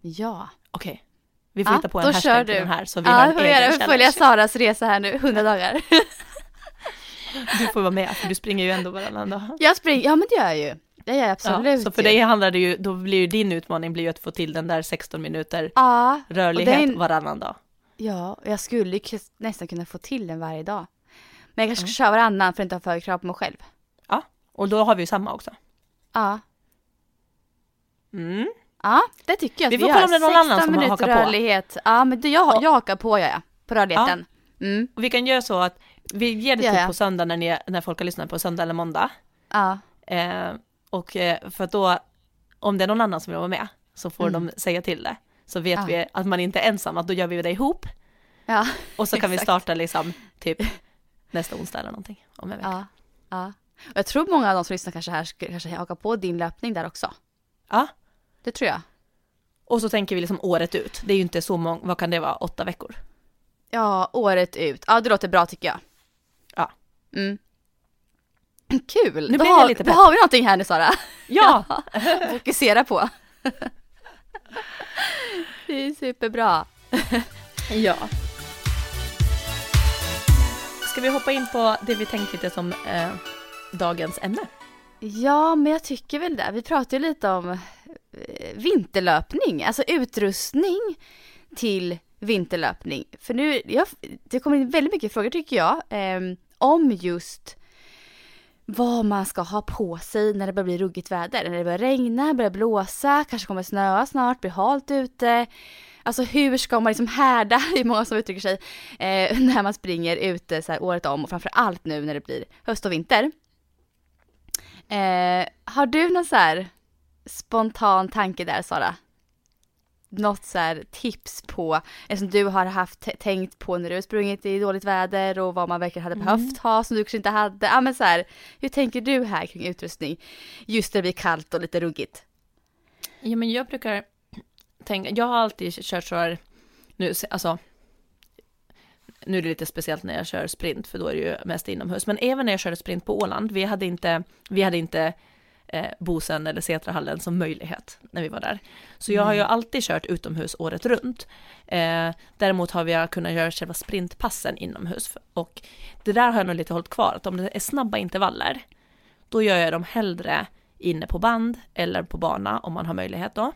Ja. Okej, vi får Ja, hitta på en då hashtag kör du. den här så vi Ja, har en egen får följa challenge. Saras resa här nu, 100 dagar. Du får vara med, för du springer ju ändå varannan dag. Jag springer, ja men det gör jag ju. Det gör jag absolut. Ja, så för dig handlar det ju, då blir ju din utmaning blir ju att få till den där 16 minuter Ja, rörlighet den- varannan dag. Ja, jag skulle nästan kunna få till den varje dag. Men jag kanske ska köra varannan för att inte ha för krav på mig själv. Ja, och då har vi ju samma också. Ja, Mm. ja det tycker jag att Vi vi, får gör. kolla om det är någon annan 16 som hakar på. rörlighet. Ja, men du, jag, jag hakar på jag, ja, på rörligheten. Mm, Och vi kan göra så att vi ger det Ja, typ ja. på söndag när, ni, när folk har lyssnat på söndag eller måndag. ja, Eh, och eh, för att då om det är någon annan som vill vara med så får Mm. de säga till det. Så vet Ja. vi att man inte är ensam, att då gör vi det ihop Ja, och så kan vi Exakt. starta liksom typ nästa onsdag eller någonting om en vecka. ja, ja. Och jag tror många av de som lyssnar kanske här kanske haka på din löpning där också. Ja. Det tror jag. Och så tänker vi liksom året ut. Det är ju inte så många, vad kan det vara, åtta veckor? Ja, året ut. Ja, det låter bra tycker jag. Ja. Mm. Kul! Nu då, har, lite då har vi någonting här nu Sara. Ja! Fokusera på. det är superbra. ja. Ska vi hoppa in på det vi tänkt lite som eh, dagens ämne? Ja, men jag tycker väl det. Vi pratade ju lite om eh, vinterlöpning, alltså utrustning till vinterlöpning. För nu, jag, det kommer in väldigt mycket frågor tycker jag, eh, om just vad man ska ha på sig när det börjar bli ruggigt väder. När det börjar regna, börjar blåsa, kanske kommer snöa snart, blir halt ute. Alltså hur ska man liksom härda, det är många som uttrycker sig, eh, när man springer ute så här året om och framför allt nu när det blir höst och vinter. Eh, har du någon så här spontan tanke där Sara? Något så här tips på, eller som du har haft tänkt på när du har sprungit i dåligt väder och vad man verkligen hade behövt ha som du kanske inte hade. Ja men så här, hur tänker du här kring utrustning? Just när det blir kallt och lite ruggigt. Ja men jag brukar tänka, jag har alltid kört så här, nu, alltså, nu är det lite speciellt när jag kör sprint för då är det ju mest inomhus, men även när jag körde sprint på Åland, vi hade inte, vi hade inte eh, Bosen eller Setrahallen som möjlighet när vi var där. Så jag har ju alltid kört utomhus året runt. Eh, däremot har vi kunnat göra själva sprintpassen inomhus och det där har jag nog lite hållit kvar, att om det är snabba intervaller, då gör jag dem hellre inne på band eller på bana om man har möjlighet då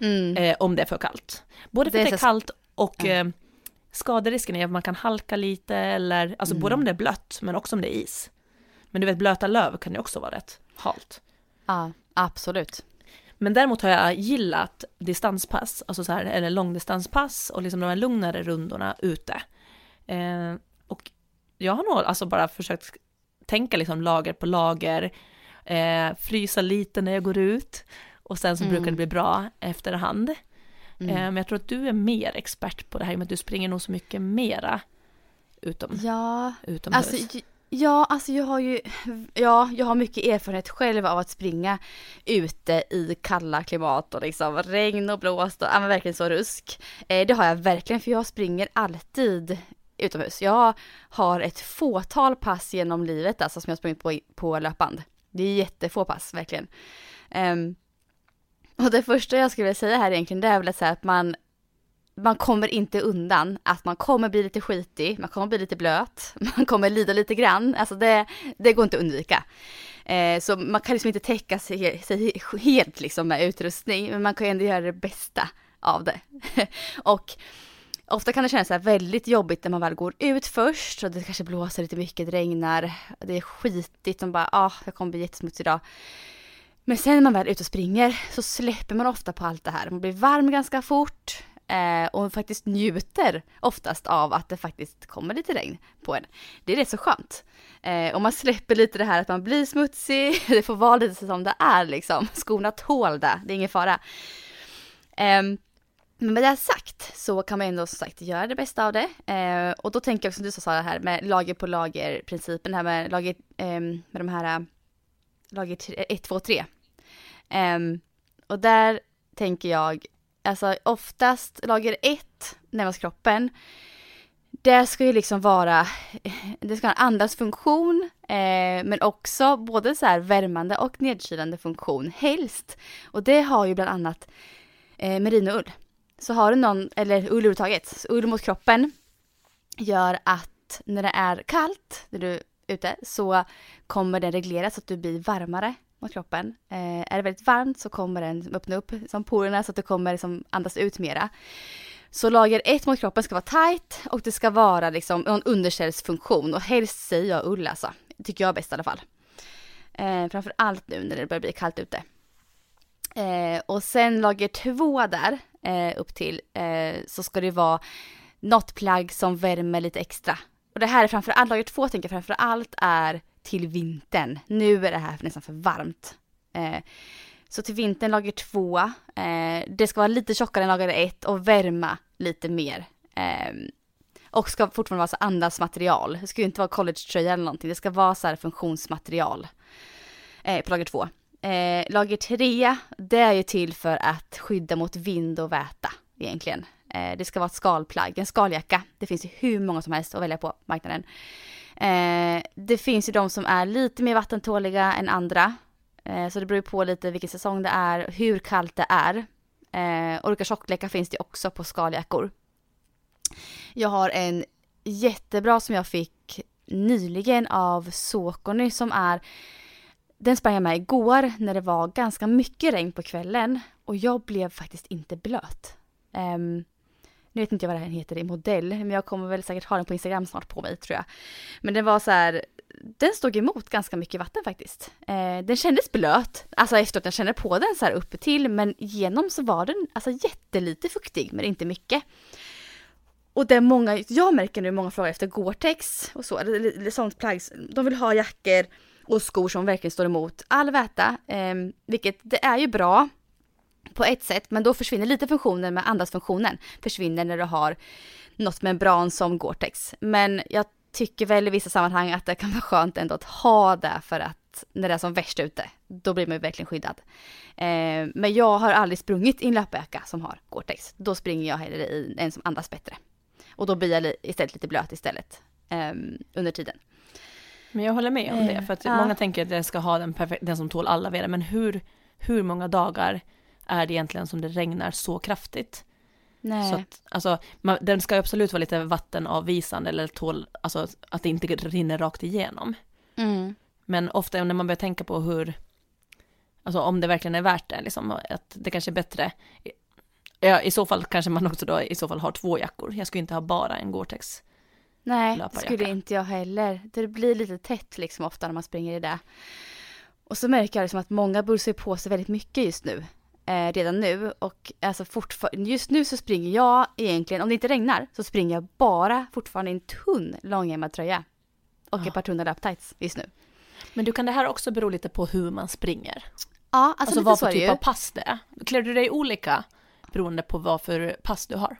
Mm. eh, om det är för kallt. Både för Det att det är kallt och eh, skaderisken är att man kan halka lite eller, alltså Mm. både om det är blött men också om det är is. Men du vet blöta löv kan ju också vara rätt halt. Ja, absolut. Men däremot har jag gillat distanspass, alltså så här, eller långdistanspass och liksom de här lugnare rundorna ute. Eh, och jag har nog alltså bara försökt tänka liksom lager på lager, eh, frysa lite när jag går ut och sen så Mm. brukar det bli bra efterhand. Mm. Eh, Men jag tror att du är mer expert på det här med att du springer nog så mycket mera utom, Ja, utomhus. Alltså, ja, alltså jag har ju, ja, jag har mycket erfarenhet själv av att springa ute i kalla klimat och liksom regn och blåst och ja, men verkligen så rusk. Eh, det har jag verkligen för jag springer alltid utomhus. Jag har ett fåtal pass genom livet alltså som jag har sprungit på, på löpband. Det är jättefå pass verkligen. Eh, och det första jag skulle vilja säga här egentligen det är väl att säga att man man kommer inte undan att man kommer bli lite skitig, man kommer bli lite blöt, man kommer lida lite grann. Alltså det, det går inte att undvika. Eh, så man kan liksom inte täcka sig, sig helt liksom med utrustning, men man kan ju ändå göra det bästa av det. och ofta kan det kännas så här väldigt jobbigt när man väl går ut först och det kanske blåser lite mycket, det regnar, det är skitigt och bara, ah, jag kommer bli jättesmutsig idag. Men sen när man väl är ute och springer så släpper man ofta på allt det här. Man blir varm ganska fort eh, och faktiskt njuter oftast av att det faktiskt kommer lite regn på en. Det är rätt så skönt. Eh, och man släpper lite det här att man blir smutsig, det får vara lite som det är liksom. Skorna tål det, det är ingen fara. Eh, men med det sagt så kan man ändå som sagt göra det bästa av det. Eh, och då tänker jag som du sa Sara här med lager på lager principen här med lager, ehm, med de här eh, lager 1, 2, 3. Och där tänker jag, alltså oftast lager 1 närmast kroppen, det ska ju liksom vara, det ska ha en funktion eh, men också både så här värmande och nedkylande funktion, helst. Och det har ju bland annat eh, merinoull. Så har du någon, eller ull överhuvudtaget, ull mot kroppen gör att när det är kallt, när du är ute, så kommer den regleras så att du blir varmare mot kroppen. Eh, är det väldigt varmt så kommer den öppna upp som porerna så att du kommer liksom andas ut mera. Så lager ett mot kroppen ska vara tight och det ska vara liksom en underkällsfunktion och helst säger jag ull alltså. Tycker jag är bäst i alla fall. Eh, framför allt nu när det börjar bli kallt ute. Eh, och sen lager två där eh, upp till eh, så ska det vara något plagg som värmer lite extra. Och det här är framför allt, lager två tänker jag framför allt är till vintern. Nu är det här nästan för varmt. Eh, Så till vintern lager två. Eh, det ska vara lite tjockare än lager ett och värma lite mer. Eh, och ska fortfarande vara så andas-material. Det ska ju inte vara collegetröja eller någonting. Det ska vara så här funktionsmaterial. Eh, på lager två. Eh, lager tre, det är ju till för att skydda mot vind och väta egentligen. Eh, det ska vara ett skalplagg, en skaljacka. Det finns ju hur många som helst att välja på marknaden. Eh, det finns ju de som är lite mer vattentåliga än andra. Eh, så det beror ju på lite vilken säsong det är, hur kallt det är. Eh, olika tjocklekar finns det också på skaljackor. Jag har en jättebra som jag fick nyligen av Sokony som är den sprang jag med igår när det var ganska mycket regn på kvällen och jag blev faktiskt inte blöt. Um, nu vet inte jag vad den heter i modell, men jag kommer väl säkert ha den på Instagram snart på mig tror jag. Men den var så här, den stod emot ganska mycket vatten faktiskt. Eh, den kändes blöt, alltså efter att jag kände på den så här uppe till men genom så var den alltså jättelite fuktig men inte mycket. Och det är många, jag märker nu många frågar efter Gore-Tex och så, eller, eller sånt plagg. De vill ha jackor och skor som verkligen står emot all väta, eh, vilket det är ju bra på ett sätt, men då försvinner lite funktionen med andasfunktionen försvinner när du har något membran som Gore-Tex. Men jag tycker väl i vissa sammanhang att det kan vara skönt ändå att ha det för att när det är som värst ute, då blir man ju verkligen skyddad. Eh, men jag har aldrig sprungit i en löpjacka som har Gore-Tex. Då springer jag hellre i en som andas bättre. Och då blir jag istället lite blöt istället eh, under tiden. Men jag håller med om det, för att Ja. många tänker att den ska ha den, perfek- den som tål alla väder, men hur, hur många dagar är det egentligen som det regnar så kraftigt? Nej. Så att, alltså, man, den ska ju absolut vara lite vattenavvisande eller tål, alltså att det inte rinner rakt igenom. mm. Men ofta när man börjar tänka på hur, alltså om det verkligen är värt det, liksom, att det kanske är bättre, ja, i så fall kanske man också då i så fall har två jackor. Jag skulle inte ha bara en Gore-Tex. Nej, det skulle inte jag heller. Det blir lite tätt liksom ofta när man springer i det. Och så märker jag liksom att många bussar på sig väldigt mycket just nu. Eh, redan nu. Och alltså fortfarande, just nu så springer jag egentligen, om det inte regnar, så springer jag bara fortfarande i en tunn långärmad tröja. Och Ja. ett par tunna löptights just nu. Men du kan det här också bero lite på hur man springer? Ja, alltså, Alltså, vad så för typ ju. av pass det är? Klär du dig olika beroende på vad för pass du har?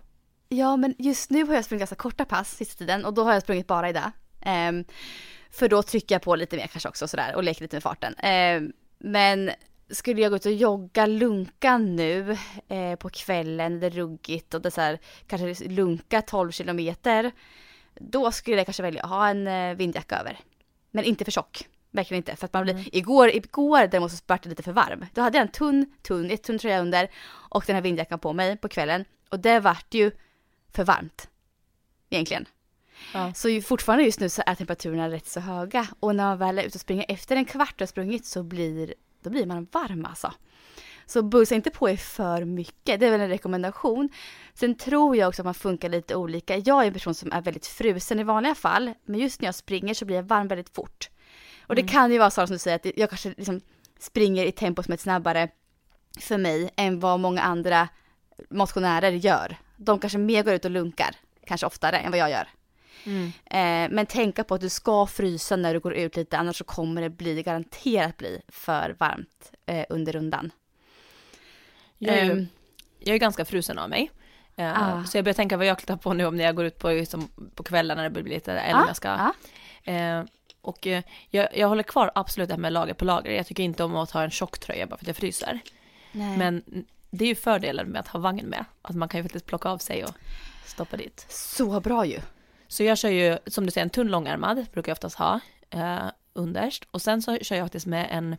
Ja, men just nu har jag sprungit ganska korta pass sista tiden och då har jag sprungit bara i det. Ehm, för då trycker jag på lite mer kanske också sådär och leker lite med farten. Ehm, men skulle jag gå ut och jogga lunka nu eh, på kvällen, det är ruggigt och det är så här, kanske lunka 12 kilometer. Då skulle jag kanske välja att ha en eh, vindjacka över. Men inte för tjock. Verkligen inte. För att man blir, igår, igår däremot så vart det lite för varm. Då hade jag en tunn, tunn, ett tunn tröja under och den här vindjackan på mig på kvällen. Och det vart ju för varmt. Egentligen. Ja. Så fortfarande just nu så är temperaturerna rätt så höga. Och när man väl är ute och springer efter en kvart och har sprungit så blir, då blir man varm alltså. Så bussa inte på er för mycket, det är väl en rekommendation. Sen tror jag också att man funkar lite olika. Jag är en person som är väldigt frusen i vanliga fall, men just när jag springer så blir jag varm väldigt fort. Och det kan ju vara så som du säger att jag kanske liksom springer i tempo som är snabbare för mig än vad många andra motionärer gör. De kanske mer går ut och lunkar, kanske oftare än vad jag gör. Eh, men tänka på att du ska frysa när du går ut lite, annars så kommer det bli, garanterat bli för varmt eh, under rundan. Jag är, ju, Ehm, jag är ganska frusen av mig. Eh, Ah. Så jag börjar tänka vad jag tar på nu om när jag går ut på, liksom, på kvällen när det börjar bli lite, eller om jag ska. ja. Eh, och eh, jag, jag håller kvar absolut det här med lager på lager. Jag tycker inte om att ha en tjock tröja bara för att jag fryser. Nej. Men det är ju fördelen med att ha vagn med. Att man kan ju faktiskt plocka av sig och stoppa dit. Så bra ju. Så jag kör ju, som du säger, en tunn långärmad, brukar jag oftast ha, eh, underst. Och sen så kör jag faktiskt med en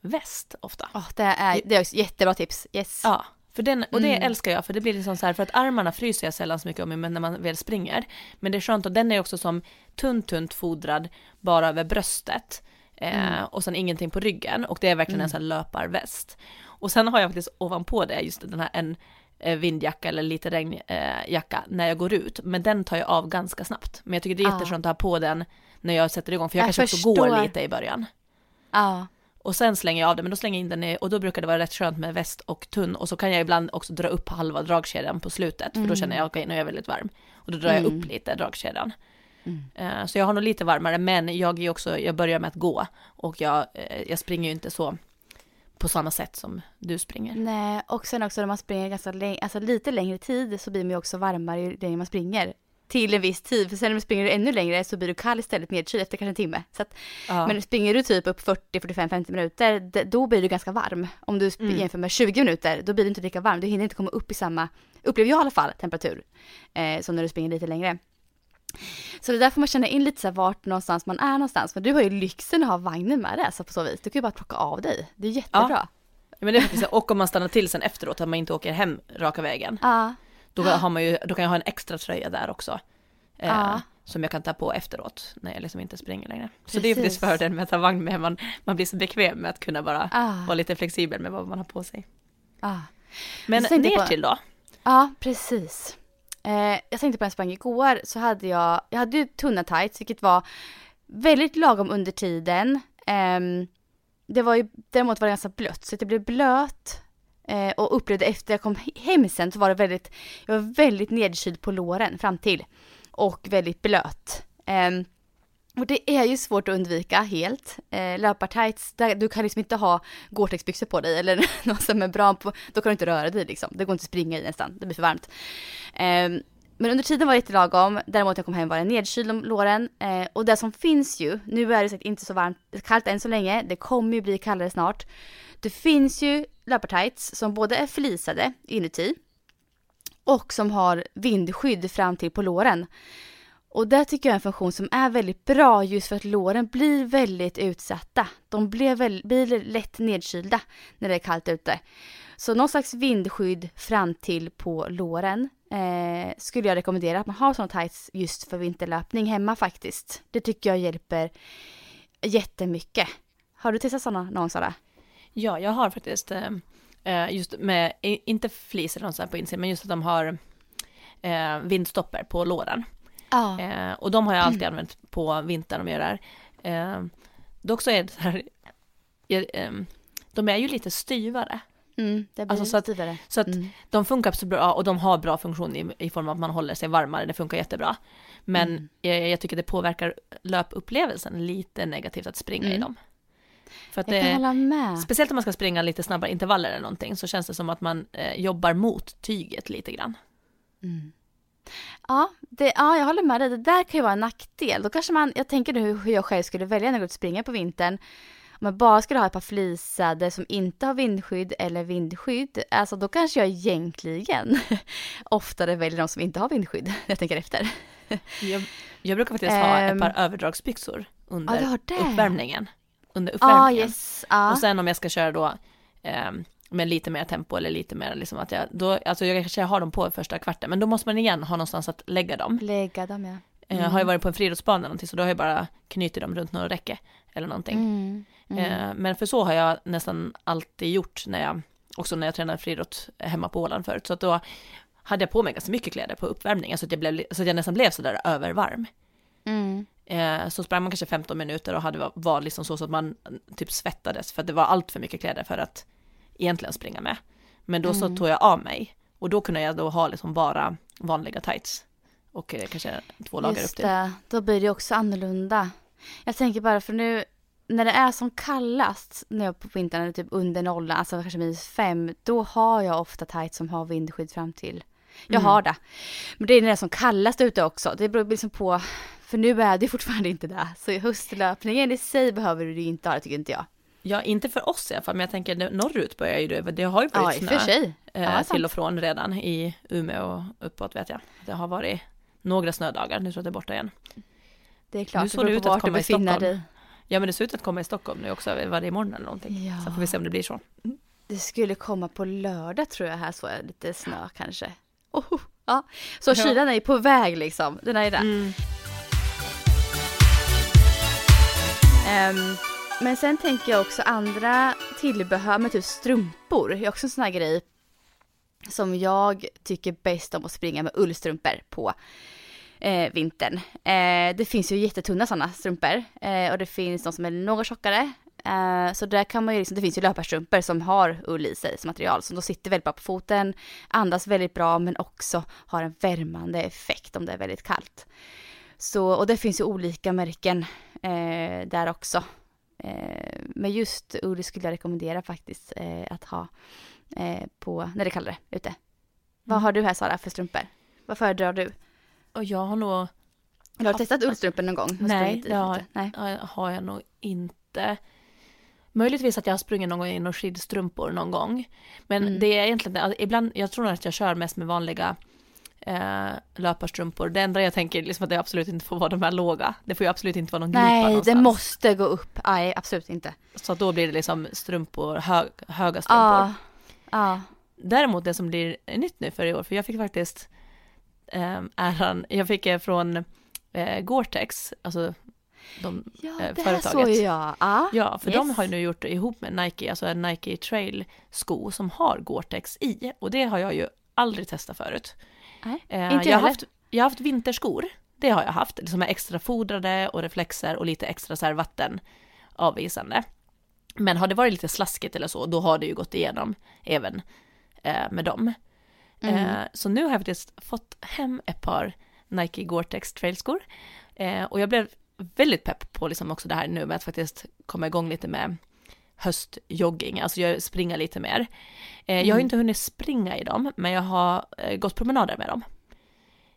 väst ofta. Åh, det, är, det är också jättebra tips. Yes. Ja, för den, och det Mm. älskar jag, för det blir liksom så här, för att armarna fryser jag sällan så mycket om men när man väl springer. Men det är skönt och den är också som tunt, tunt fodrad bara över bröstet. Eh, Och sen ingenting på ryggen och det är verkligen en sån här löparväst. Och sen har jag faktiskt ovanpå det just den här en vindjacka eller lite regnjacka eh, jacka när jag går ut. Men den tar jag av ganska snabbt. Men jag tycker det är Ah. jätteskönt att ha på den när jag sätter igång, för jag, Jag kanske också går förstår. lite i början. Ja. Och sen slänger jag av den, men då slänger jag in den i, och då brukar det vara rätt skönt med väst och tunn. Och så kan jag ibland också dra upp halva dragkedjan på slutet, för då känner jag okej, nu är jag väldigt varm. Och då drar jag upp lite dragkedjan. Eh, Så jag har nog lite varmare, men jag är också, jag börjar med att gå. Och jag, eh, jag springer ju inte så på samma sätt som du springer. Nej, och sen också när man springer ganska länge, alltså lite längre tid så blir man ju också varmare ju längre man springer. Till en viss tid, för sen när man springer ännu längre så blir du kall istället nedkyld efter kanske en timme. Så att, Ja. Men springer du typ upp 40, 45, 50 minuter, då blir du ganska varm. Om du sp- jämför med 20 minuter, då blir du inte lika varm. Du hinner inte komma upp i samma, upplever jag i alla fall, temperatur. Eh, som när du springer lite längre. Så det är därför man känner in lite så här vart någonstans man är någonstans. Men du har ju lyxen att ha vagnen med dig, så på så vis. Du kan ju bara plocka av dig. Det är jättebra. Men det är faktiskt, och om man stannar till sen efteråt, att man inte åker hem raka vägen. Ja. Då, har man ju, då kan jag ha en extra tröja där också. Eh, Ja. Som jag kan ta på efteråt när jag liksom inte springer längre. Så det är Precis. faktiskt fördelen med att ha vagn med. Man, man blir så bekväm med att kunna bara Ah. vara lite flexibel med vad man har på sig. Ja. Men ner på- till då? Ja, precis. Eh, jag tänkte på en sprang igår så hade jag, jag hade ju tunna tights vilket var väldigt lagom under tiden. Eh, det var ju, däremot var det ganska blött så det jag blev blöt eh, och upplevde efter jag kom hem sen så var det väldigt, jag var väldigt nedkyld på låren fram till och väldigt blöt. Ehm, och det är ju svårt att undvika helt. Eh, löpartights, du kan liksom inte ha Gore-Tex-byxor på dig eller något som är bra på, då kan du inte röra dig liksom. Det går inte att springa i nästan, det blir för varmt. Eh, men under tiden var det jättelagom, däremot när jag kom hem var det nedkyld om låren. Eh, och det som finns ju, nu är det säkert inte så varmt, kallt än så länge, det kommer ju bli kallare snart. Det finns ju löpartights som både är flisade inuti och som har vindskydd fram till på låren. Och det tycker jag är en funktion som är väldigt bra just för att låren blir väldigt utsatta. De blir, väl, blir lätt nedkylda när det är kallt ute. Så någon slags vindskydd fram till på låren eh, skulle jag rekommendera att man har sådana tights just för vinterlöpning hemma faktiskt. Det tycker jag hjälper jättemycket. Har du testat sådana någon Sara? Ja, jag har faktiskt eh, eh just med, inte flis eller något sånt på insidan, men just att de har eh, vindstopper på låren. Ja. Eh, och de har jag alltid använt på vintern om jag gör det här. Eh, dock så är det så här, jag, ehm, de är ju lite styvare. Mm, Alltså så att- stivare. Så att Mm. de funkar så bra och de har bra funktion i, i form av att man håller sig varmare, det funkar jättebra. Men Mm. jag, jag tycker det påverkar löpupplevelsen lite negativt att springa i Mm. dem. För att Jag kan det, hålla med. speciellt om man ska springa lite snabbare intervaller eller någonting så känns det som att man eh, jobbar mot tyget lite grann. Ja, det, ja, jag håller med dig. Det där kan ju vara en nackdel. Då kanske man, jag tänker nu hur jag själv skulle välja när jag går ut och springer på vintern. Om jag bara skulle ha ett par flisade som inte har vindskydd eller vindskydd, alltså då kanske jag egentligen oftare väljer de som inte har vindskydd, jag tänker efter. Jag, jag brukar faktiskt ha ett Ehm. par överdragsbyxor under det. uppvärmningen. Under uppvärmningen. yes. Ja. Och sen om jag ska köra då ehm, med lite mer tempo eller lite mer liksom att jag, då, alltså jag kanske har dem på första kvarten, men då måste man igen ha någonstans att lägga dem. Lägga dem ja. Eh, har jag varit på en friidrottsbana eller någonting så då har jag bara knutit dem runt några räcke eller någonting. Mm. Mm. Eh, men för så har jag nästan alltid gjort när jag, också när jag tränade friidrott hemma på Åland förut, så att då hade jag på mig ganska mycket kläder på uppvärmningen så att jag, blev, så att jag nästan blev sådär övervarm. Mm. Eh, så sprang man kanske 15 minuter och hade, var liksom så, så att man typ svettades för att det var allt för mycket kläder för att egentligen springa med. Men då så tog jag av mig och då kunde jag då ha liksom bara vanliga tights och eh, kanske två lager upp Just till. det, då blir det också annorlunda. Jag tänker bara för nu när det är som kallast nu på vintern, typ under nollan, alltså kanske minus fem, då har jag ofta tights som har vindskydd fram till. Jag Mm. har det. Men det är när det är som kallast ute också. Det beror liksom på, för nu är det fortfarande inte det. Så höstlöpningen i sig behöver du inte ha det tycker inte jag. Ja, inte för oss i alla fall, men jag tänker norrut börjar ju det, det har ju Ja, varit och snö eh, Ja, till och från redan i Umeå och uppåt vet jag. Det har varit några snödagar, nu tror jag att det är borta igen. Det är klart, Nu det såg det beror ut att komma i Stockholm. dig. Ja men det ser ut att komma i Stockholm nu också, var det imorgon eller någonting? Ja. Så får vi se om det blir så. Det skulle komma på lördag tror jag här så är lite snö kanske. Oh, ja. Så Ja. kylan är på väg liksom. Den är där. Ehm, men sen tänker jag också andra tillbehör men typ strumpor. Det är också en sån här grej som jag tycker bäst om att springa med ullstrumpor på eh, vintern. Eh, det finns ju jättetunna sådana strumpor eh, och det finns de som är något tjockare. Eh, så där kan man ju liksom, det finns ju löparstrumpor som har ull i sig som material som då sitter väldigt bra på foten, andas väldigt bra men också har en värmande effekt om det är väldigt kallt. Så, och det finns ju olika märken eh, där också. Eh, men just ull skulle jag rekommendera faktiskt eh, att ha eh, på, när det är kallare ute. Vad Mm. har du här Sara för strumpor? Vad föredrar du? Och jag har nog, Eller har du Ja, testat ullstrumpor någon gång? Nej, det har-? Nej. ja, har jag nog inte. Möjligtvis att jag har sprungit någon gång i några skidstrumpor någon gång. Men Mm. det är egentligen, ibland, jag tror nog att jag kör mest med vanliga eh, löparstrumpor. Det enda jag tänker liksom att det absolut inte får vara de här låga. Det får ju absolut inte vara någon glipa Nej, det någonstans. måste gå upp. Nej, absolut inte. Så då blir det liksom strumpor, hög, höga strumpor. Ja. Ja. Däremot det som blir nytt nu för i år, för jag fick faktiskt eh, äran, jag fick eh, från eh, Gore-Tex, alltså de, Ja, eh, det företaget. såg jag. Ja. Ja, för de Yes. har ju nu gjort ihop med Nike, alltså en Nike Trail sko som har Gore-Tex i och det har jag ju aldrig testat förut. Nej, Eh, inte jag jag, har heller. haft, jag har haft vinterskor, det har jag haft, som är extra fodrade och reflexer och lite extra så här vattenavvisande. Men har det varit lite slaskigt eller så, då har det ju gått igenom även eh, med dem. Mm. Eh, så nu har jag faktiskt fått hem ett par Nike Gore-Tex trailskor. Eh, och jag blev väldigt pepp på liksom också det här nu med att faktiskt komma igång lite med höstjogging, alltså jag springer lite mer. Eh, Jag har Mm. inte hunnit springa i dem, men jag har eh, gått promenader med dem.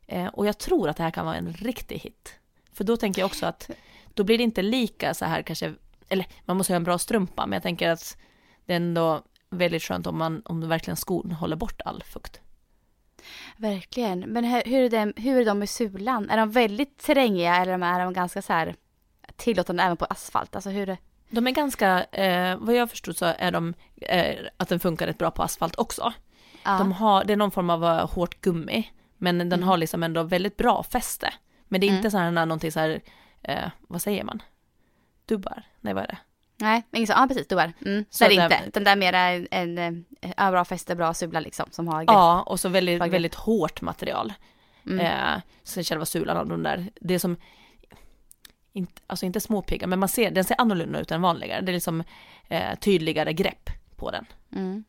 Eh, och jag tror att det här kan vara en riktig hit. För då tänker jag också att då blir det inte lika så här kanske, eller man måste ha en bra strumpa, men jag tänker att det är ändå väldigt skönt om man, om verkligen skon håller bort all fukt. Verkligen. Men hur, är de, hur är de med sulan? Är de väldigt terrängiga eller är de ganska så här tillåtande även på asfalt? Alltså hur De är ganska, eh, vad jag förstod så är de, eh, att den funkar rätt bra på asfalt också. ja. De har, det är någon form av eh, hårt gummi, men den Mm. har liksom ändå väldigt bra fäste. Men det är Mm. inte så här någonting så här, eh, vad säger man? Dubbar? Nej vad är det? Nej, så. Ja, precis. Du är. Mm. Så det är inte. Den där mera en, en, en bra fäste, bra sula liksom som har grepp. Ja, och så väldigt, väldigt hårt material. Mm. Eh, sen själva sulan av de där, det som, inte, alltså inte småpigga, men man ser, den ser annorlunda ut än vanligare. Det är liksom eh, tydligare grepp på den. Mm.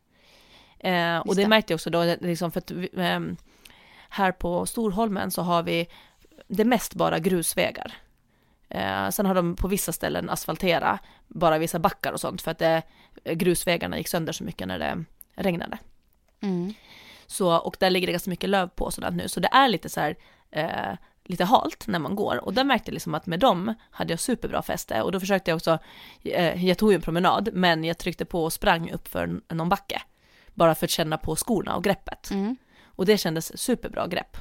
Eh, och det, det. märkte jag också då, liksom för att ehm, här på Storholmen så har vi det mest bara grusvägar. Eh, sen har de på vissa ställen asfaltera bara vissa backar och sånt för att det, grusvägarna gick sönder så mycket när det regnade. Mm. Så, och där ligger det ganska mycket löv på sådant nu, så det är lite så här, eh, lite halt när man går. Och där märkte jag liksom att med dem hade jag superbra fäste och då försökte jag också, eh, jag tog ju en promenad, men jag tryckte på och sprang upp för någon backe. Bara för att känna på skorna och greppet. Mm. Och det kändes superbra grepp.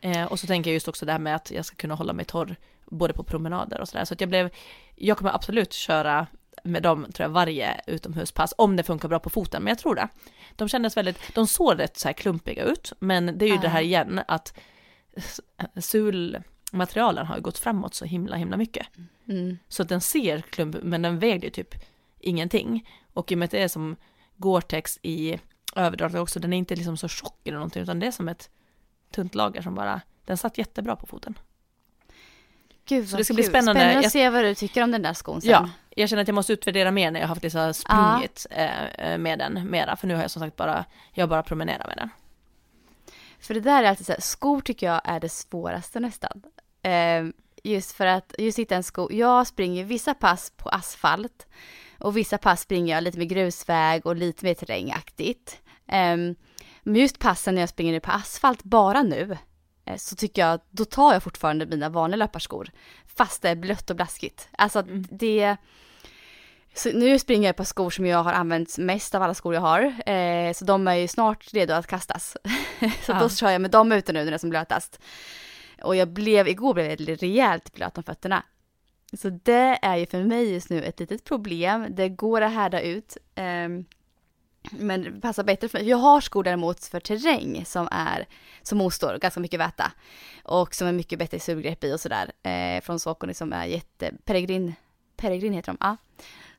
Eh, och så tänker jag just också det här med att jag ska kunna hålla mig torr både på promenader och sådär. Så att jag blev, jag kommer absolut köra med dem tror jag varje utomhuspass om det funkar bra på foten, men jag tror det. De kändes väldigt, de såg rätt så här klumpiga ut, men det är ju Ja. det här igen att sulmaterialen har gått framåt så himla himla mycket. Mm. Så att den ser klump, men den vägde ju typ ingenting. Och i och med att det är som Gore-Tex i överdraget också, den är inte liksom så tjock eller någonting, utan det är som ett tunt lager som bara, den satt jättebra på foten. Gud, Så vad det ska bli kul. spännande. Spännande att Jag- se vad du tycker om den där skon sen. Ja, jag känner att jag måste utvärdera mer när jag har haft liksom sprungit eh, med den mera, för nu har jag som sagt bara, jag bara promenerar med den. För det där är alltid så här, skor tycker jag är det svåraste nästan. Eh, just för att, just hitta en sko, jag springer vissa pass på asfalt och vissa pass springer jag lite med grusväg och lite mer terrängaktigt. Eh, men just passen när jag springer på asfalt bara nu, eh, så tycker jag, då tar jag fortfarande mina vanliga löparskor. Fast det är blött och blaskigt. Alltså Mm. det, så nu springer jag på skor som jag har använt mest av alla skor jag har. Eh, så de är ju snart redo att kastas. så Ja. då kör jag med dem ute nu när det är som blötast. Och jag blev, igår blev jag rejält blöt om fötterna. Så det är ju för mig just nu ett litet problem. Det går att härda ut. ehm, men det passar bättre för mig. Jag har skor däremot för terräng som är, som motstår ganska mycket väta. Och som är mycket bättre sulgrepp i och sådär. Eh, från Saucony som är jätte, Peregrin, Peregrin heter de, ja.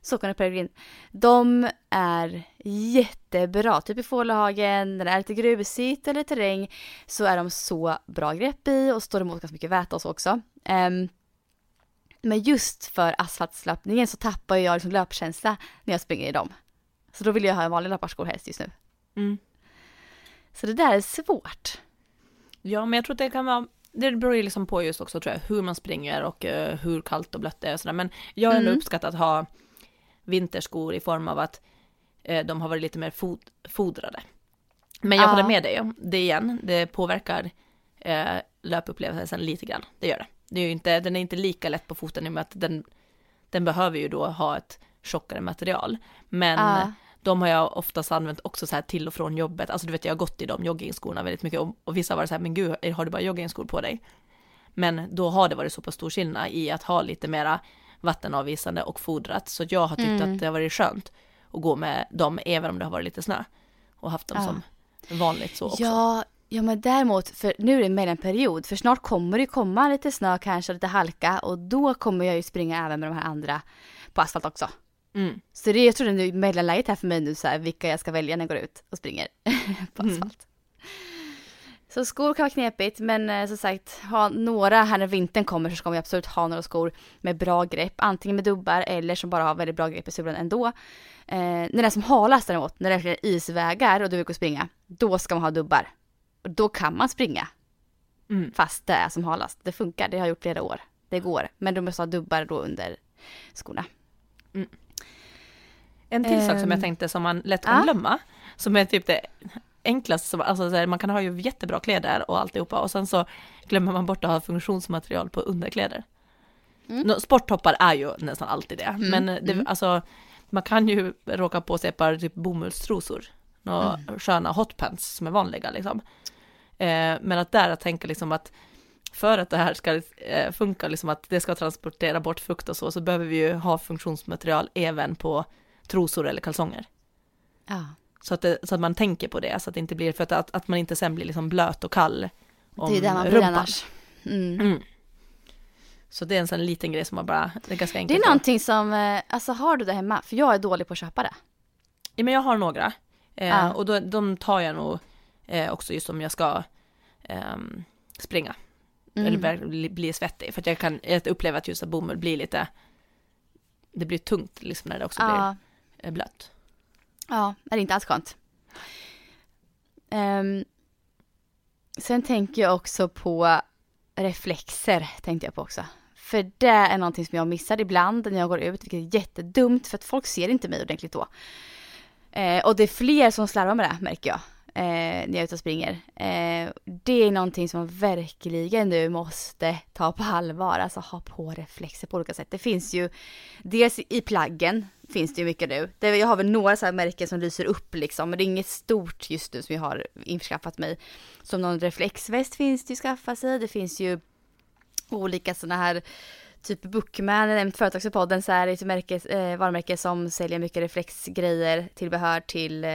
Saucony Peregrin. De är jättebra, typ i Fålöhagen, när det är lite grusigt eller terräng så är de så bra grepp i och står emot ganska mycket väta och så också. Ehm, men just för asfaltslöpningen så tappar jag liksom löpkänsla när jag springer i dem. Så då vill jag ha en vanlig löparskor helst just nu. Mm. Så det där är svårt. Ja, men jag tror att det kan vara det beror ju liksom på just också tror jag hur man springer och eh, hur kallt och blött det är och sådär. Men jag har ändå Mm. uppskattat att ha vinterskor i form av att eh, de har varit lite mer fod fodrade. Men jag Ja. håller med dig om det igen, det påverkar eh, löpupplevelsen lite grann. Det gör det. det är ju inte, den är inte lika lätt på foten i och med att den, den behöver ju då ha ett tjockare material. Men Ja. de har jag oftast använt också så här till och från jobbet. Alltså du vet jag har gått i de joggingskorna väldigt mycket och, och vissa har varit så här, men gud, har du bara joggingskor på dig? Men då har det varit så pass stor skillnad i att ha lite mera vattenavvisande och fodrat. Så jag har tyckt Mm. att det har varit skönt att gå med dem även om det har varit lite snö. Och haft dem Ja. som vanligt så också. Ja, ja men däremot, för nu är det mellanperiod, för snart kommer det komma lite snö kanske, lite halka och då kommer jag ju springa även med de här andra på asfalt också. Mm. Så det är, jag tror det är mellanläget här för mig nu så här, vilka jag ska välja när jag går ut och springer på Mm. Så skor kan vara knepigt, men eh, som sagt, ha några här när vintern kommer så ska vi absolut ha några skor med bra grepp, antingen med dubbar eller som bara har väldigt bra grepp i sulan ändå. Eh, när det är som halast däremot, när det är isvägar och du vill gå och springa, då ska man ha dubbar. Och då kan man springa Mm. fast det är som halast. Det funkar, det har jag gjort flera år. Det går, men du måste ha dubbar då under skorna. En till sak som jag Ehm, tänkte som man lätt kan glömma, som är typ det enklaste, som, alltså så här, man kan ha ju jättebra kläder och alltihopa och sen så glömmer man bort att ha funktionsmaterial på underkläder. Mm. Sporttoppar är ju nästan alltid det, men det, mm. alltså man kan ju råka på sig ett par typ bomullstrosor, några Mm. sköna hotpants som är vanliga liksom. Eh, men att där att tänka liksom att för att det här ska eh, funka, liksom att det ska transportera bort fukt och så, så behöver vi ju ha funktionsmaterial även på trosor eller kalsonger. Ja. Så att, det, så att man tänker på det, så att det inte blir, för att, att, att man inte sen blir liksom blöt och kall om Det är där man blir annars. Mm. Mm. Så det är en sån liten grej som man bara, det är ganska Det enkelt. är att- någonting som, eh, alltså har du det hemma? För jag är dålig på att köpa det. Ja, men jag har några. Eh, Ja. Och då, de tar jag nog eh, också just om jag ska ehm, springa. Mm. Eller bli, svettig. För att jag kan jag upplever att just att bomull blir lite, det blir tungt liksom när det också Ja, blir eh, blött ja, det är inte alls skönt. Um, sen tänker jag också på reflexer, tänkte jag på också. För det är någonting som jag missar ibland när jag går ut, vilket är jättedumt för att folk ser inte mig ordentligt då. Eh, och det är fler som slarvar med det märker jag. Eh, när jag är ute och springer. Eh, det är någonting som man verkligen nu måste ta på allvar. Alltså ha på reflexer på olika sätt. Det finns ju, dels i plaggen finns det ju mycket nu. Det, jag har väl några så här märken som lyser upp liksom. Men det är inget stort just nu som jag har införskaffat mig. Som någon reflexväst finns det ju att skaffa sig. Det finns ju olika sådana här Typ Bookman, nämnt företags i podden, så är det ett märke, eh, varumärke som säljer mycket reflexgrejer, tillbehör till, eh,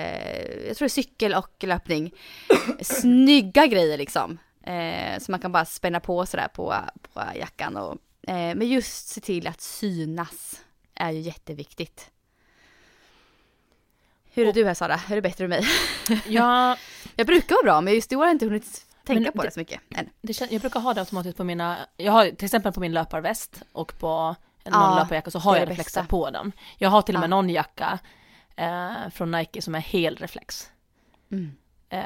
jag tror det är cykel och löpning. Snygga grejer liksom. Eh, som man kan bara spänna på sådär på, på jackan. Och, eh, men just se till att synas är ju jätteviktigt. Hur är Och- du här Sara? Är du bättre än mig? Ja, Jag brukar vara bra men just i år har jag inte hunnit tänka på det- det så mycket än. det jag brukar ha det automatiskt på mina, jag har till exempel på min löparväst och på någon Ja, löparjacka så har jag reflexer bästa. på dem. Jag har till och med Ja. någon jacka eh, från Nike som är helreflex. Mm. Eh,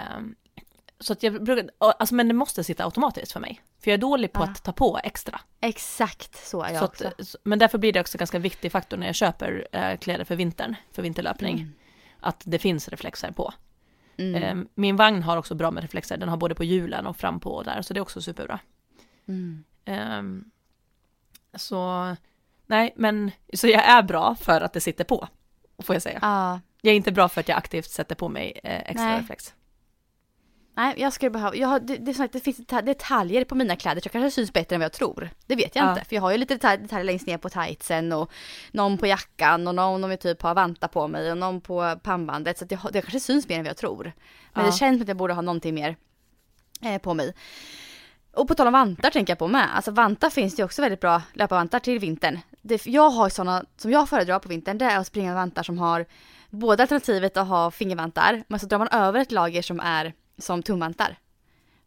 så att jag brukar, alltså men det måste sitta automatiskt för mig. För jag är dålig på Ja. att ta på extra. Exakt så är jag Så också. att, men därför blir det också ganska viktig faktor när jag köper eh, kläder för vintern, för vinterlöpning. Mm. Att det finns reflexer på. Mm. Eh, min vagn har också bra med reflexer, den har både på hjulen och fram på och där, så det är också superbra. Mm. Ehm, så, nej, men så jag är bra för att det sitter på, får jag säga. Ja. Jag är inte bra för att jag aktivt sätter på mig eh, extra Nej. reflex. Nej, jag skulle behöva, jag har, det, det, är så att det finns deta- detaljer på mina kläder så jag kanske syns bättre än vad jag tror. Det vet jag Ja. inte, för jag har ju lite detalj, detaljer längst ner på tightsen och någon på jackan och någon om jag typ har vanta på mig och någon på pannbandet så det, det kanske syns mer än vad jag tror. Men Ja. det känns som att jag borde ha någonting mer eh, på mig. Och på tal om vantar tänker jag på med. Alltså vantar finns det ju också väldigt bra löparvantar till vintern. Det, jag har sådana som jag föredrar på vintern det är att springa med vantar som har både alternativet att ha fingervantar men så drar man över ett lager som är som tumvantar.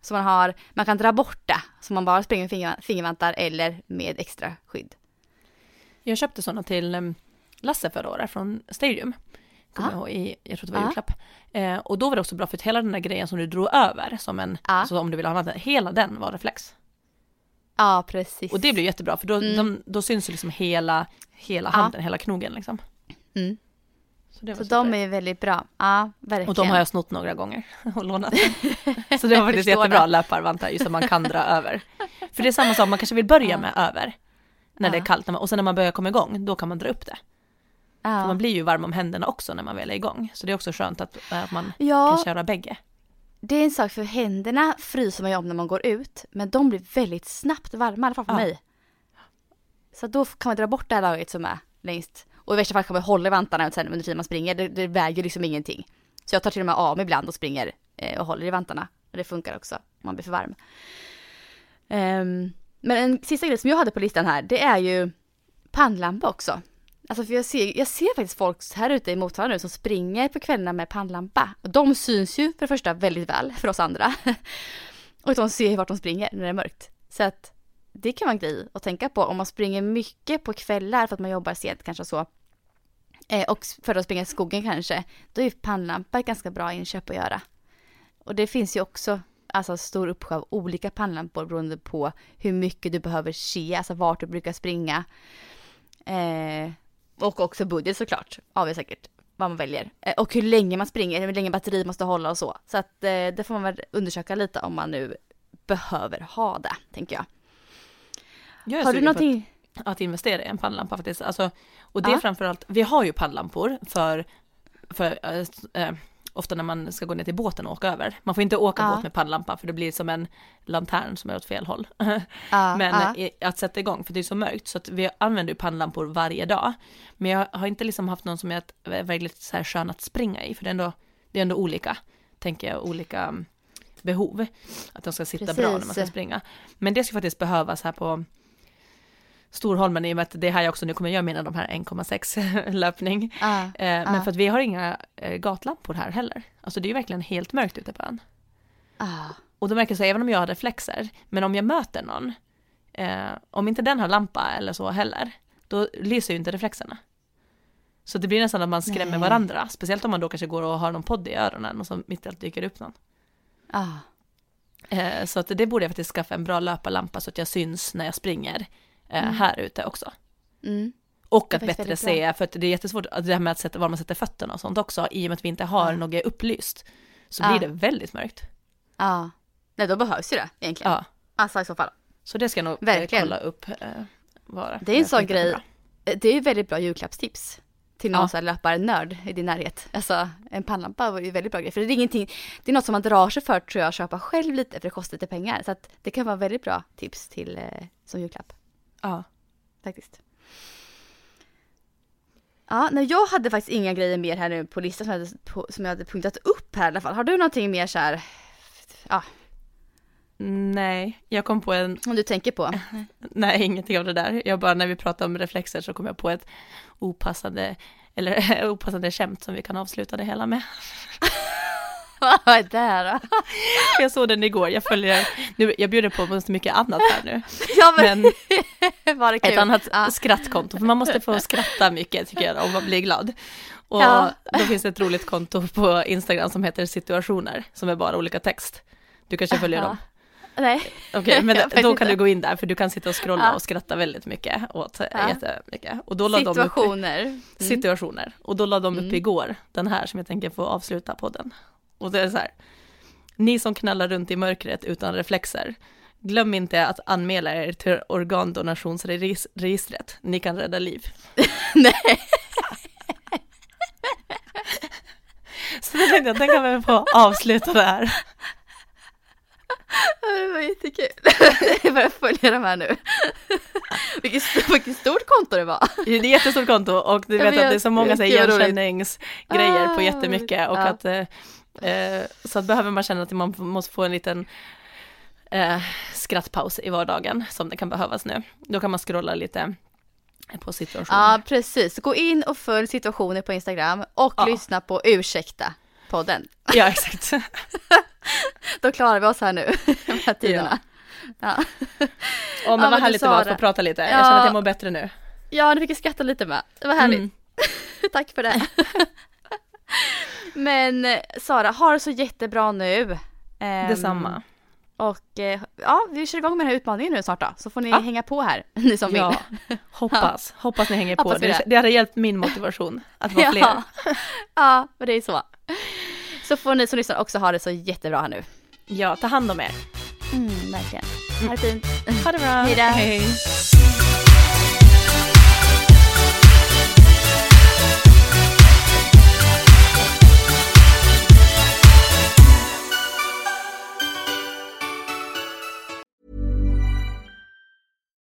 Så man har, man kan dra bort det så man bara springer med finger, fingervantar eller med extra skydd. Jag köpte sådana till em, Lasse förra året från Stadium. Kommer Ah. jag ihåg i, jag tror det var Ah. julklapp. Eh, och då var det också bra för att hela den där grejen som du drog över, som en, Ah. alltså om du vill ha annat, hela den var reflex. Ja, precis. Och det blir jättebra för då, Mm. de, då syns ju liksom hela, hela Ja. handen, hela knogen liksom. Mm. Så, det var Så super. de är väldigt bra. Ja, verkligen. Och de har jag snott några gånger och lånat. Så det var faktiskt jättebra löparvantar just att man kan dra över. För det är samma sak, man kanske vill börja med över. När det är Ja. kallt och sen när man börjar komma igång, då kan man dra upp det. För ja. man blir ju varm om händerna också när man väl är igång. Så det är också skönt att, att man ja, kan köra bägge. det är en sak för händerna fryser man ju om när man går ut. Men de blir väldigt snabbt varma, i alla fall för Ja. mig. Så då kan man dra bort det här lagret som är längst. Och i värsta fall kan man hålla i vantarna sen under tiden man springer. Det, det väger liksom ingenting. Så jag tar till och med av mig ibland och springer eh, och håller i vantarna. Och det funkar också om man blir för varm. Um, men en sista grej som jag hade på listan här, det är ju pannlampa också. Alltså för jag ser, jag ser faktiskt folk här ute i Motala nu som springer på kvällarna med pannlampa. Och de syns ju för det första väldigt väl för oss andra. och de ser ju vart de springer när det är mörkt. Så att det kan vara en grej att tänka på om man springer mycket på kvällar för att man jobbar sent kanske så. Eh, och för att springa i skogen kanske. Då är pannlampa ett ganska bra inköp att göra. Och det finns ju också alltså stor uppsjö av olika pannlampor beroende på hur mycket du behöver se, alltså vart du brukar springa. Eh, och också budget såklart, avgör säkert vad man väljer. Eh, och hur länge man springer, hur länge batteri måste hålla och så. Så att eh, det får man väl undersöka lite om man nu behöver ha det, tänker jag. Jag Har du någonting? Att, investera i en pannlampa faktiskt. Alltså, och det Ja. framförallt, vi har ju pannlampor för, för eh, eh, ofta när man ska gå ner till båten och åka över. Man får inte åka Ja. båt med pannlampa för det blir som en lantern som är åt fel håll. Ja, Men ja. i- att sätta igång, för det är så mörkt, så att vi använder ju pannlampor varje dag. Men jag har inte liksom haft någon som är väldigt så här skön att springa i, för det är ändå, det är ändå olika, tänker jag, olika mm, behov. Att de ska sitta bra när man ska Precis. springa. Men det ska faktiskt behövas här på Storholmen i och med att det är här jag också nu kommer göra mina de här 1,6 löpning. Ja, Eh. Men för att vi har inga eh, gatlampor här heller. Alltså det är ju verkligen helt mörkt ute på ön. ja. Och då verkar det så, även om jag har reflexer, men om jag möter någon, eh, om inte den har lampa eller så heller, då lyser ju inte reflexerna. Så det blir nästan att man skrämmer Nej. varandra, speciellt om man då kanske går och har någon podd i öronen och så mitt i allt dyker upp någon. ja. Eh, så att det borde jag faktiskt skaffa en bra löparlampa så att jag syns när jag springer eh, här ute också. Mm. Och att bättre se, för att det är jättesvårt, att det här med att sätta, var man sätter fötterna och sånt också, i och med att vi inte har Ja. något upplyst, så blir det väldigt mörkt. ja. Nej, då behövs ju det egentligen. Ja, Alltså i så fall. så det ska jag nog eh, Verkligen. kolla upp. Eh, vad Det är en sån grej. bra. Det är ju väldigt bra julklappstips. Till någon Ja. löparnörd i din närhet. Alltså en pannlampa var ju väldigt bra grej. För det är ingenting, det är något som man drar sig för tror jag att köpa själv lite för det kostar lite pengar. Så att det kan vara väldigt bra tips till eh, som julklapp Ja. faktiskt. Ja, nej, jag hade faktiskt inga grejer mer här nu på listan som jag hade, på, som jag hade punktat upp här i alla fall. Har du någonting mer så här, ja, Nej, jag kom på en, som du tänker på? nej ingenting av det där. Jag bara när vi pratade om reflexer så kom jag på ett opassande, eller opassande skämt som vi kan avsluta det hela med. Vad är det här då? Jag såg den igår, jag följer, nu, jag bjuder på så mycket annat här nu. Ja men, Men var det kul? ett annat Ja. skrattkonto, för man måste få skratta mycket tycker jag om man blir glad. Och Ja. då finns det ett roligt konto på Instagram som heter situationer, som är bara olika text. Du kanske följer Ja. dem? Nej. Okej, men Jag vet då kan inte. du gå in där för du kan sitta och scrolla Ja. och skratta väldigt mycket åt Ja. ja. jättemycket. Och då la de upp Situationer. Mm. situationer. Och då la de upp Mm. igår den här som jag tänker få avsluta podden. Och det är så här. Ni som knallar runt i mörkret utan reflexer. Glöm inte att anmäla er till organdonationsregistret. Ni kan rädda liv. Nej. Så jag tänkte att den kan vi få avsluta det här. Det var jättekul. Jag börjar följa de här nu. Vilket, vilket stort konto det var. Det är ett jättestort konto och du Jag vet att det är så många igenkänningsgrejer på Ah, jättemycket och ja. att eh, så att behöver man känna att man måste få en liten eh, skrattpaus i vardagen som det kan behövas nu. Då kan man scrolla lite på situationen. Ja, precis. Gå in och följ situationer på Instagram och Ja. lyssna på Ursäkta podden. Ja, exakt. Då klarar vi oss här nu, de här tiderna. Ja, Åh, men Ja, vad men härligt det var att få prata lite. Jag Ja. känner att jag mår bättre nu. ja nu fick jag skratta lite med. Det var härligt. Mm. Tack för det. Men eh, Sara, ha det så jättebra nu. Ehm, Detsamma. Och eh, ja, vi kör igång med den här utmaningen nu snart då, så får ni Ja. hänga på här, ni som Ja, vill. hoppas, hoppas ni hänger på. Hoppas vi Det, det. hade hjälpt min motivation att vara fler. Ja. ja, men det är så. Så får ni som lyssnar också ha det så jättebra här nu. Ja, ta hand om er. Mm, verkligen. Ha det fint. Ha det bra. Hej då. Hej.